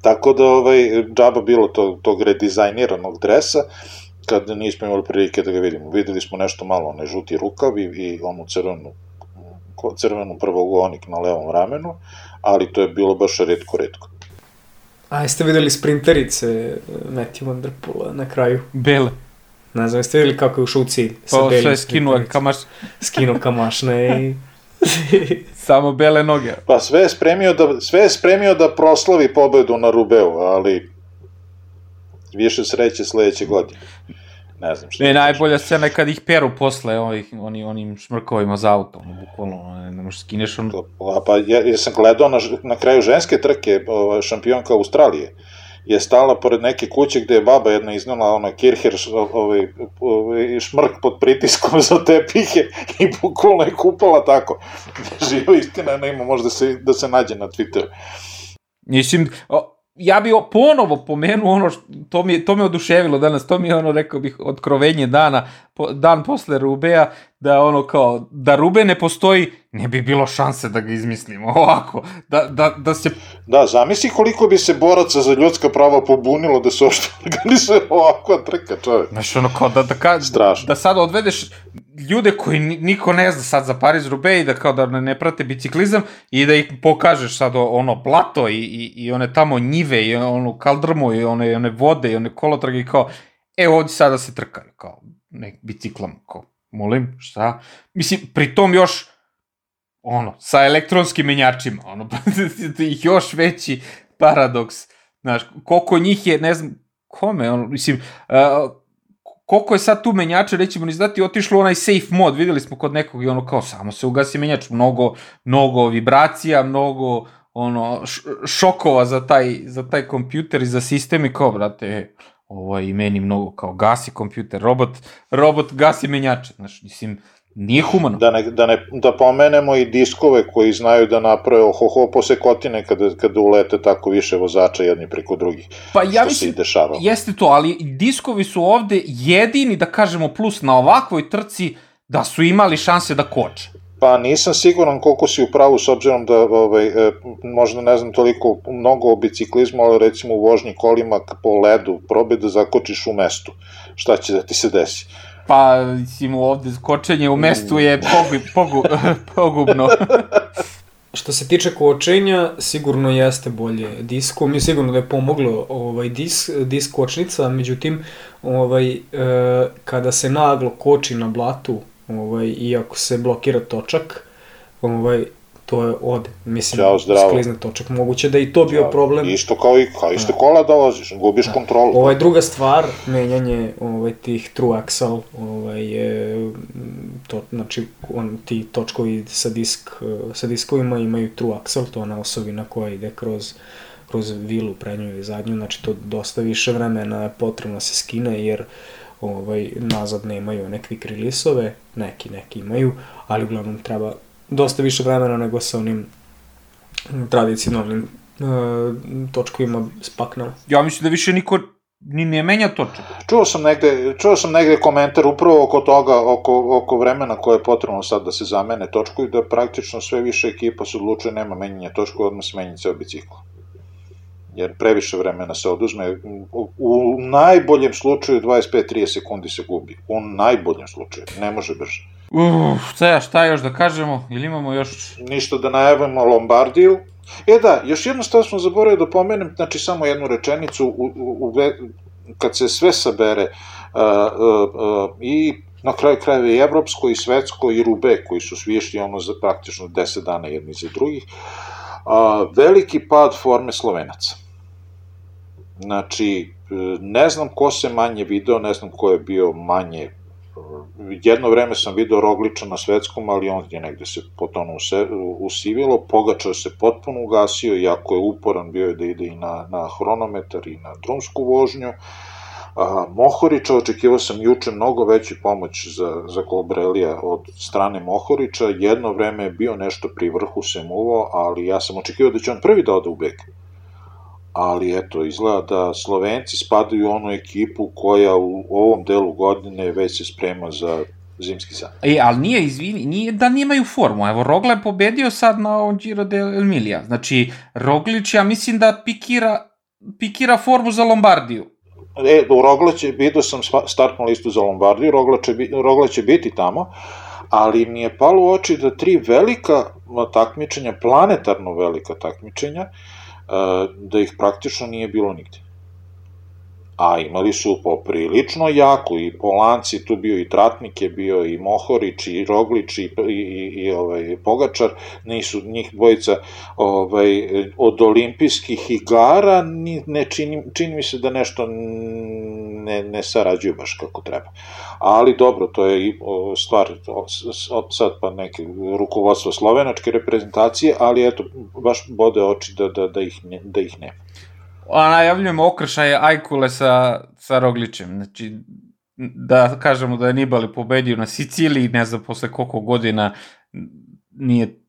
Tako da, ovaj, džaba bilo to, tog redizajniranog dresa, kad nismo imali prilike da ga vidimo. Videli smo nešto malo, onaj žuti rukav i, i onu crvenu, crvenu prvogonik na levom ramenu, ali to je bilo baš redko, redko. A jeste videli sprinterice eh, Matthew Van Der Poola na kraju? Bele. Ne znam, jeste videli kako je u šuci sa pa, belim sve skinuo kamaš. Skinuo kamašne i... (laughs) Samo bele noge. Pa sve je spremio da, sve je spremio da proslavi pobedu na Rubeu, ali više sreće sledeće godine. Ne znam šta. Ne, najbolja scena je kad ih peru posle ovih, oni, onim šmrkovima za auto, bukvalno, ne, ne možeš skineš on... Pa, pa ja, ja sam gledao na, na kraju ženske trke, šampionka Australije, je stala pored neke kuće gde je baba jedna iznala ona Kircher ovaj, ovaj, šmrk pod pritiskom (laughs) za tepihe i bukvalno je kupala tako. (laughs) Živa istina, nema možda se, da se nađe na Twitteru. Mislim, ja bi ponovo pomenuo ono, što, to, mi, to me oduševilo danas, to mi je ono, rekao bih, otkrovenje dana, po, dan posle Rubea, da ono kao, da Rube ne postoji, ne bi bilo šanse da ga izmislimo ovako, da, da, da se... Da, zamisli koliko bi se boraca za ljudska prava pobunilo da se ošto (laughs) organizuje ovakva trka, čovjek. Znaš, ono kao da, da, ka, Strašno. da sad odvedeš ljude koji niko ne zna sad za Paris Roubaix i da kao da ne prate biciklizam i da ih pokažeš sad ono plato i, i, i one tamo njive i ono kaldrmu i one, one vode i one kolotrage i kao, e ovdje sada se trkaju, kao, nek biciklam, kao, molim, šta? Mislim, pritom još, ono, sa elektronskim menjačima, ono, (laughs) još veći paradoks, znaš, koliko njih je, ne znam, kome, ono, mislim, uh, koliko je sad tu menjača, nećemo ni znati, otišlo onaj safe mod, videli smo kod nekog i ono kao samo se ugasi menjač, mnogo, mnogo vibracija, mnogo ono, šokova za taj, za taj kompjuter i za sistem i kao, brate, je i meni mnogo kao gasi kompjuter, robot, robot gasi menjače, znaš, mislim, Nije humano. Da, ne, da, ne, da pomenemo i diskove koji znaju da naprave ohoho posekotine kada, kada ulete tako više vozača jedni preko drugih. Pa ja mislim, jeste to, ali diskovi su ovde jedini, da kažemo, plus na ovakvoj trci da su imali šanse da koče. Pa nisam siguran koliko si u pravu s obzirom da ovaj, e, možda ne znam toliko mnogo o biciklizmu, ali recimo u vožnji kolima po ledu probe da zakočiš u mestu. Šta će da ti se desi? Pa, mislim, ovde kočenje u mestu je pogu, pogu, (laughs) pogubno. (laughs) Što se tiče kočenja, sigurno jeste bolje disko. Mi sigurno da je pomoglo ovaj disk, disk kočnica, međutim, ovaj, e, kada se naglo koči na blatu, ovaj, iako se blokira točak, ovaj, to je ode. Mislim, Ćao, zdravo. sklizne točak. Moguće da i to Ćao. bio problem. Isto kao i, kao isto da. kola dolaziš, gubiš da. kontrolu. Ovaj, druga stvar, menjanje ovaj, tih true axle, ovaj, je, to, znači, on, ti točkovi sa, disk, sa diskovima imaju true axle, to je ona osovina koja ide kroz kroz vilu prednju i zadnju, znači to dosta više vremena je potrebno da se skine jer ovaj, nazad nemaju nekvi krilisove, neki neki imaju, ali uglavnom treba dosta više vremena nego sa onim tradicionalnim uh, točkovima s paknama. Ja mislim da više niko ni ne menja točak. Čuo sam negde, čuo sam negde komentar upravo oko toga, oko, oko vremena koje je potrebno sad da se zamene točku i da praktično sve više ekipa se odlučuje nema menjanja točku, odmah se menja ceo bicikl. Jer previše vremena se oduzme. U, u najboljem slučaju 25-30 sekundi se gubi. U najboljem slučaju. Ne može brže. Uf, šta, šta još da kažemo? Ili imamo još... Ništa da najavimo Lombardiju. E da, još jedno stav smo zaboravili da pomenem, znači samo jednu rečenicu, u, u, u, kad se sve sabere, uh, uh, uh, i na kraju krajeva i evropsko i svetsko i Rube, koji su svi išli ono za praktično 10 dana jedni za drugih, uh, veliki pad forme Slovenaca. Znači, e, ne znam ko se manje video, ne znam ko je bio manje jedno vreme sam video Rogliča na svetskom, ali on je negde se potonuo usivilo, Pogačar se potpuno ugasio, iako je uporan bio da ide i na, na hronometar i na drumsku vožnju. A, Mohorića, očekivao sam juče mnogo veći pomoć za, za Kolbrelija od strane Mohorića, jedno vreme je bio nešto pri vrhu se muvo, ali ja sam očekivao da će on prvi da ode u beg ali eto, izgleda da Slovenci spadaju u onu ekipu koja u ovom delu godine već se sprema za zimski san. E, ali nije, izvini, nije da nemaju formu. Evo, Rogla je pobedio sad na ovom Giro de Emilia. Znači, Roglić, ja mislim da pikira, pikira formu za Lombardiju. E, u Rogla će, vidio sam startnu listu za Lombardiju, Rogla će, Rogla će biti tamo, ali mi je palo u oči da tri velika takmičenja, planetarno velika takmičenja, uh, da ih praktično nije bilo nigde. A imali su poprilično jako i Polanci, tu bio i Tratnik je bio i Mohorić i Roglić i, i, i, i ovaj, Pogačar, nisu njih dvojica ovaj, od olimpijskih igara, ni, ne čini, čini mi se da nešto ne, ne sarađuju baš kako treba. Ali dobro, to je i stvar od sad pa neke rukovodstvo slovenačke reprezentacije, ali eto, baš bode oči da, da, da, ih, ne, da ih nema. A najavljujemo okršaje Ajkule sa, sa Roglićem, znači da kažemo da je Nibali pobedio na Siciliji, ne znam posle koliko godina nije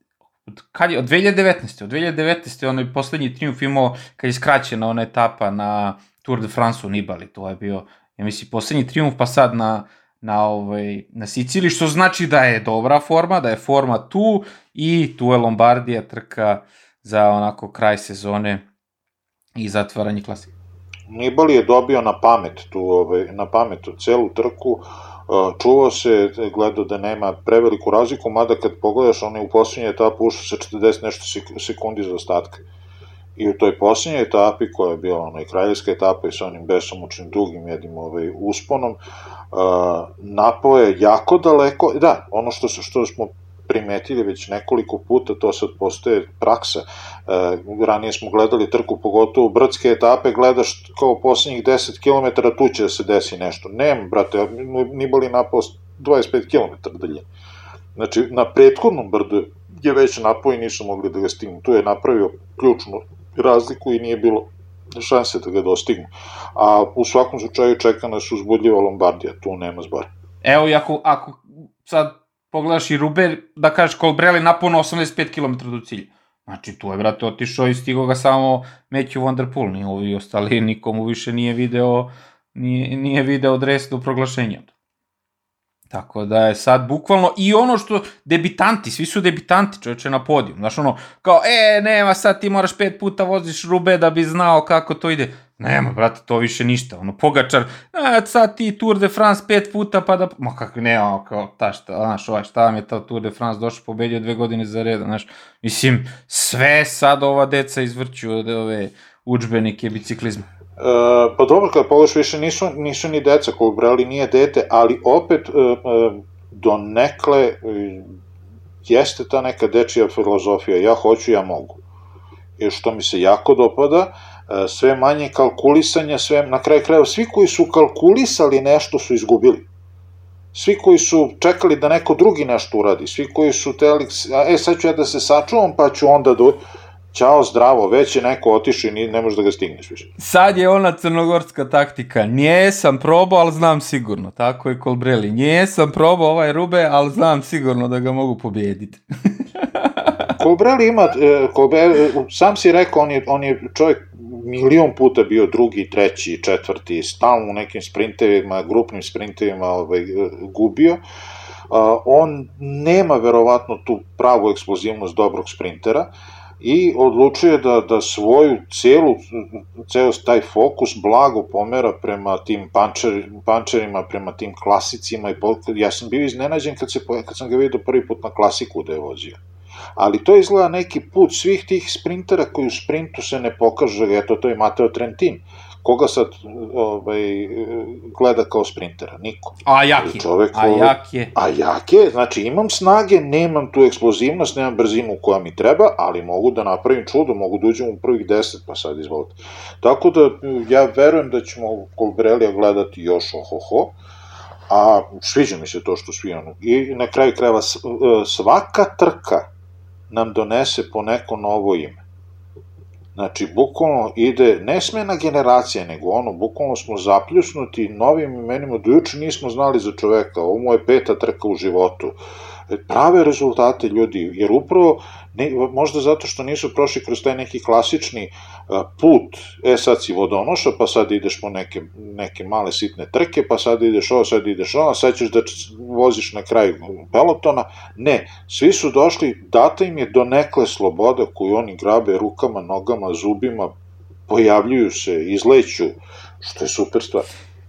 kad je, od 2019. Od 2019. onaj poslednji triumf imao kad je skraćena ona etapa na Tour de France u Nibali, to je bio, ja mislim, poslednji triumf, pa sad na, na, ovaj, na Siciliji, što znači da je dobra forma, da je forma tu i tu je Lombardija trka za onako kraj sezone i zatvaranje klasike. Nibali je dobio na pamet tu, ovaj, na pamet celu trku, čuvao se, gledao da nema preveliku razliku, mada kad pogledaš, on je u poslednjoj etapu ušao sa 40 nešto sekundi za ostatka. I u toj posljednjoj etapi, koja je bila onaj kraljevska etapa i sa onim besomučnim dugim jednim ovaj, usponom, uh, napao je jako daleko, da, ono što, što smo primetili već nekoliko puta, to sad postoje praksa. E, ranije smo gledali trku, pogotovo brdske etape, gledaš kao poslednjih 10 km, tu će da se desi nešto. Nema, brate, Nibali napao 25 km dalje. Znači, na prethodnom brdu je već napao i nisu mogli da ga stignu. Tu je napravio ključnu razliku i nije bilo šanse da ga dostignu. A u svakom slučaju čeka nas uzbudljiva Lombardija, tu nema zbora. Evo, ako, ako sad pogledaš i Ruber, da kažeš Colbrelli napuno 85 km do cilja. Znači, tu je, brate, otišao i stigo ga samo Matthew Van Der Poel, ni ovi ostali, nikomu više nije video, nije, nije video dres do proglašenja. Tako da je sad bukvalno i ono što debitanti, svi su debitanti čoveče na podiju. Znaš ono, kao, e, nema, sad ti moraš pet puta voziš rube da bi znao kako to ide. Nema, brate, to više ništa. Ono, Pogačar, a, sad ti Tour de France pet puta pa da... Ma kako, ne, ono, kao, ta šta, znaš, ovaj, šta vam je ta Tour de France došao, pobedio dve godine za reda, znaš. Mislim, sve sad ova deca izvrću od ove učbenike biciklizma. Uh, pa dobro, kada pogledaš više nisu, nisu ni deca, kog brali nije dete, ali opet uh, uh, do nekle jeste ta neka dečija filozofija, ja hoću, ja mogu. I što mi se jako dopada, sve manje kalkulisanja, sve, na kraju krajeva, svi koji su kalkulisali nešto su izgubili. Svi koji su čekali da neko drugi nešto uradi, svi koji su teli, e sad ću ja da se sačuvam pa ću onda do... Ćao, zdravo, već je neko otišao i ne možeš da ga stigneš više. Sad je ona crnogorska taktika. Nije sam probao, ali znam sigurno. Tako je Kolbreli. Nije sam probao ovaj Rube, ali znam sigurno da ga mogu pobijediti. (laughs) Kolbreli ima, e, Kolbreli, sam si rekao, on je, on je čovjek milion puta bio drugi, treći, četvrti, stalno u nekim sprintevima, grupnim sprintevima ovaj, gubio. on nema verovatno tu pravu eksplozivnost dobrog sprintera i odlučuje da, da svoju celu, ceo taj fokus blago pomera prema tim pančer, pančerima, prema tim klasicima i ja sam bio iznenađen kad, se, kad sam ga vidio prvi put na klasiku da je vozio ali to izgleda neki put svih tih sprintera koji u sprintu se ne pokaže, eto to je Mateo Trentin, koga sad ovaj, gleda kao sprintera? Niko. A jak je. Čovek, a jak je. A jak je, znači imam snage, nemam tu eksplozivnost, nemam brzinu koja mi treba, ali mogu da napravim čudo, mogu da uđem u prvih deset, pa sad izvolite. Tako da ja verujem da ćemo Kolbrelija gledati još ohoho, a sviđa mi se to što svi ono. I na kraju krajeva svaka trka nam donese po neko novo ime. Znači, bukvalno ide, ne smena generacija, nego ono, bukvalno smo zapljusnuti novim imenima, dojuče nismo znali za čoveka, ovo mu je peta trka u životu, prave rezultate ljudi, jer upravo, ne, možda zato što nisu prošli kroz taj neki klasični put, e sad si vodonoša, pa sad ideš po neke, neke male sitne trke, pa sad ideš ovo, sad ideš ovo, sad ćeš da voziš na kraju pelotona. Ne, svi su došli, data im je do nekle sloboda koju oni grabe rukama, nogama, zubima, pojavljuju se, izleću, što je super stvar.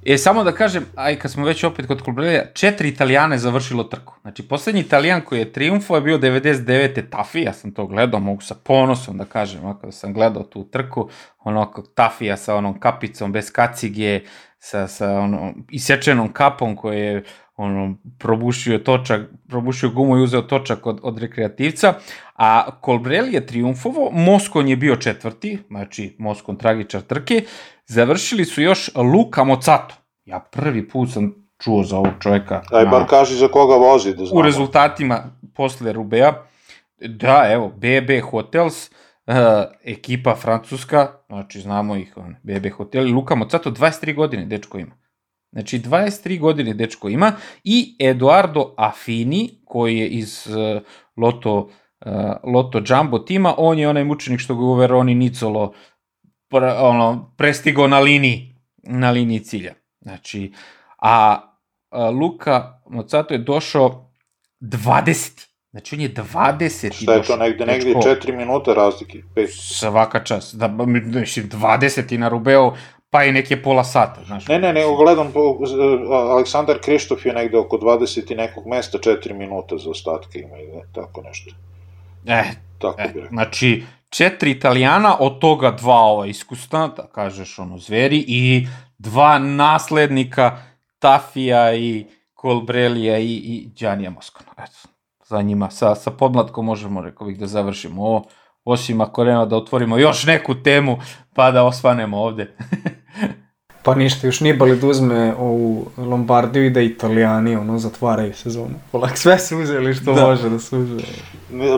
E, samo da kažem, aj kad smo već opet kod Kolbrelija, četiri Italijane završilo trku. Znači, poslednji Italijan koji je triumfo je bio 99. Tafi, ja sam to gledao, mogu sa ponosom da kažem, ako da sam gledao tu trku, ono Tafija sa onom kapicom bez kacige, sa, sa onom isečenom kapom koje je ono, probušio točak, probušio gumu i uzeo točak od, od rekreativca, a Kolbrelli je triumfovo, Moskon je bio četvrti, znači Moskon tragičar trke, završili su još Luka Mocato. Ja prvi put sam čuo za ovog čoveka. Aj, bar kaži za koga vozi, da znamo. U rezultatima posle Rubea. Da, evo, BB Hotels, uh, ekipa francuska, znači znamo ih, on, BB Hotel, Luka Mocato, 23 godine dečko ima. Znači, 23 godine dečko ima i Eduardo Affini, koji je iz uh, Loto, uh, Loto Jumbo tima, on je onaj mučenik što ga u Veroni Nicolo pre, ono, prestigo na liniji, na liniji cilja. Znači, a, a Luka Mocato je došao 20. Znači on je 20. Šta je to negde, negde 4 minuta razlike? 5. Svaka čast. Da, mislim, 20 na Rubeo, pa i neke pola sata, znaš. Ne, ne, nego gledam, Aleksandar Krištof je negde oko 20 i nekog mesta 4 minuta za ostatke ima, ne, tako nešto. E, tako e, znači, četiri italijana, od toga dva ova iskusna, da kažeš ono zveri, i dva naslednika Tafija i Kolbrelija i, i Đanija Moskona. Eto, za njima. Sa, sa podmlatkom možemo, rekao bih, da završimo ovo. Osim ako nema da otvorimo još neku temu, pa da osvanemo ovde. (laughs) Pa ništa, još nije bali da uzme ovu Lombardiju i da italijani ono zatvaraju sezonu. Polak sve su uzeli što Da. može da su uzeli.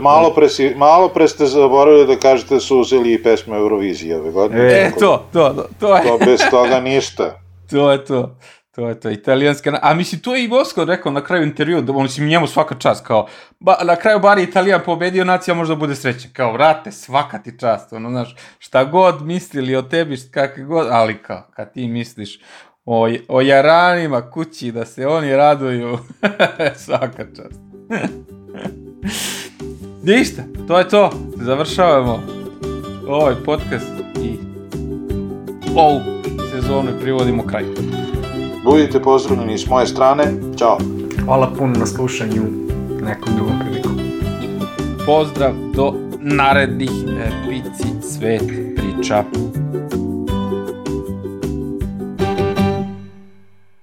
Malo pre, si, malo pre ste zaboravili da kažete su uzeli i pesmu Eurovizije ove godine. E, to, to, to, to je, To bez toga ništa. to je to. To je to, italijanska, a mislim, to je i Vosko rekao na kraju intervju, da on mislim, njemu svaka čast, kao, ba, na kraju bar je Italijan pobedio, nacija možda bude srećan, kao, vrate, svaka ti čast, ono, znaš, šta god mislili o tebi, kakve god, ali kao, kad ti misliš o, o jaranima kući, da se oni raduju, (laughs) svaka čast. (laughs) Ništa, to je to, završavamo ovaj podcast i ovu sezonu privodimo kraj. Budite pozdravljeni s moje strane. Ćao. Hvala puno na slušanju nekom drugom prilikom. Pozdrav do narednih Pici Svet priča.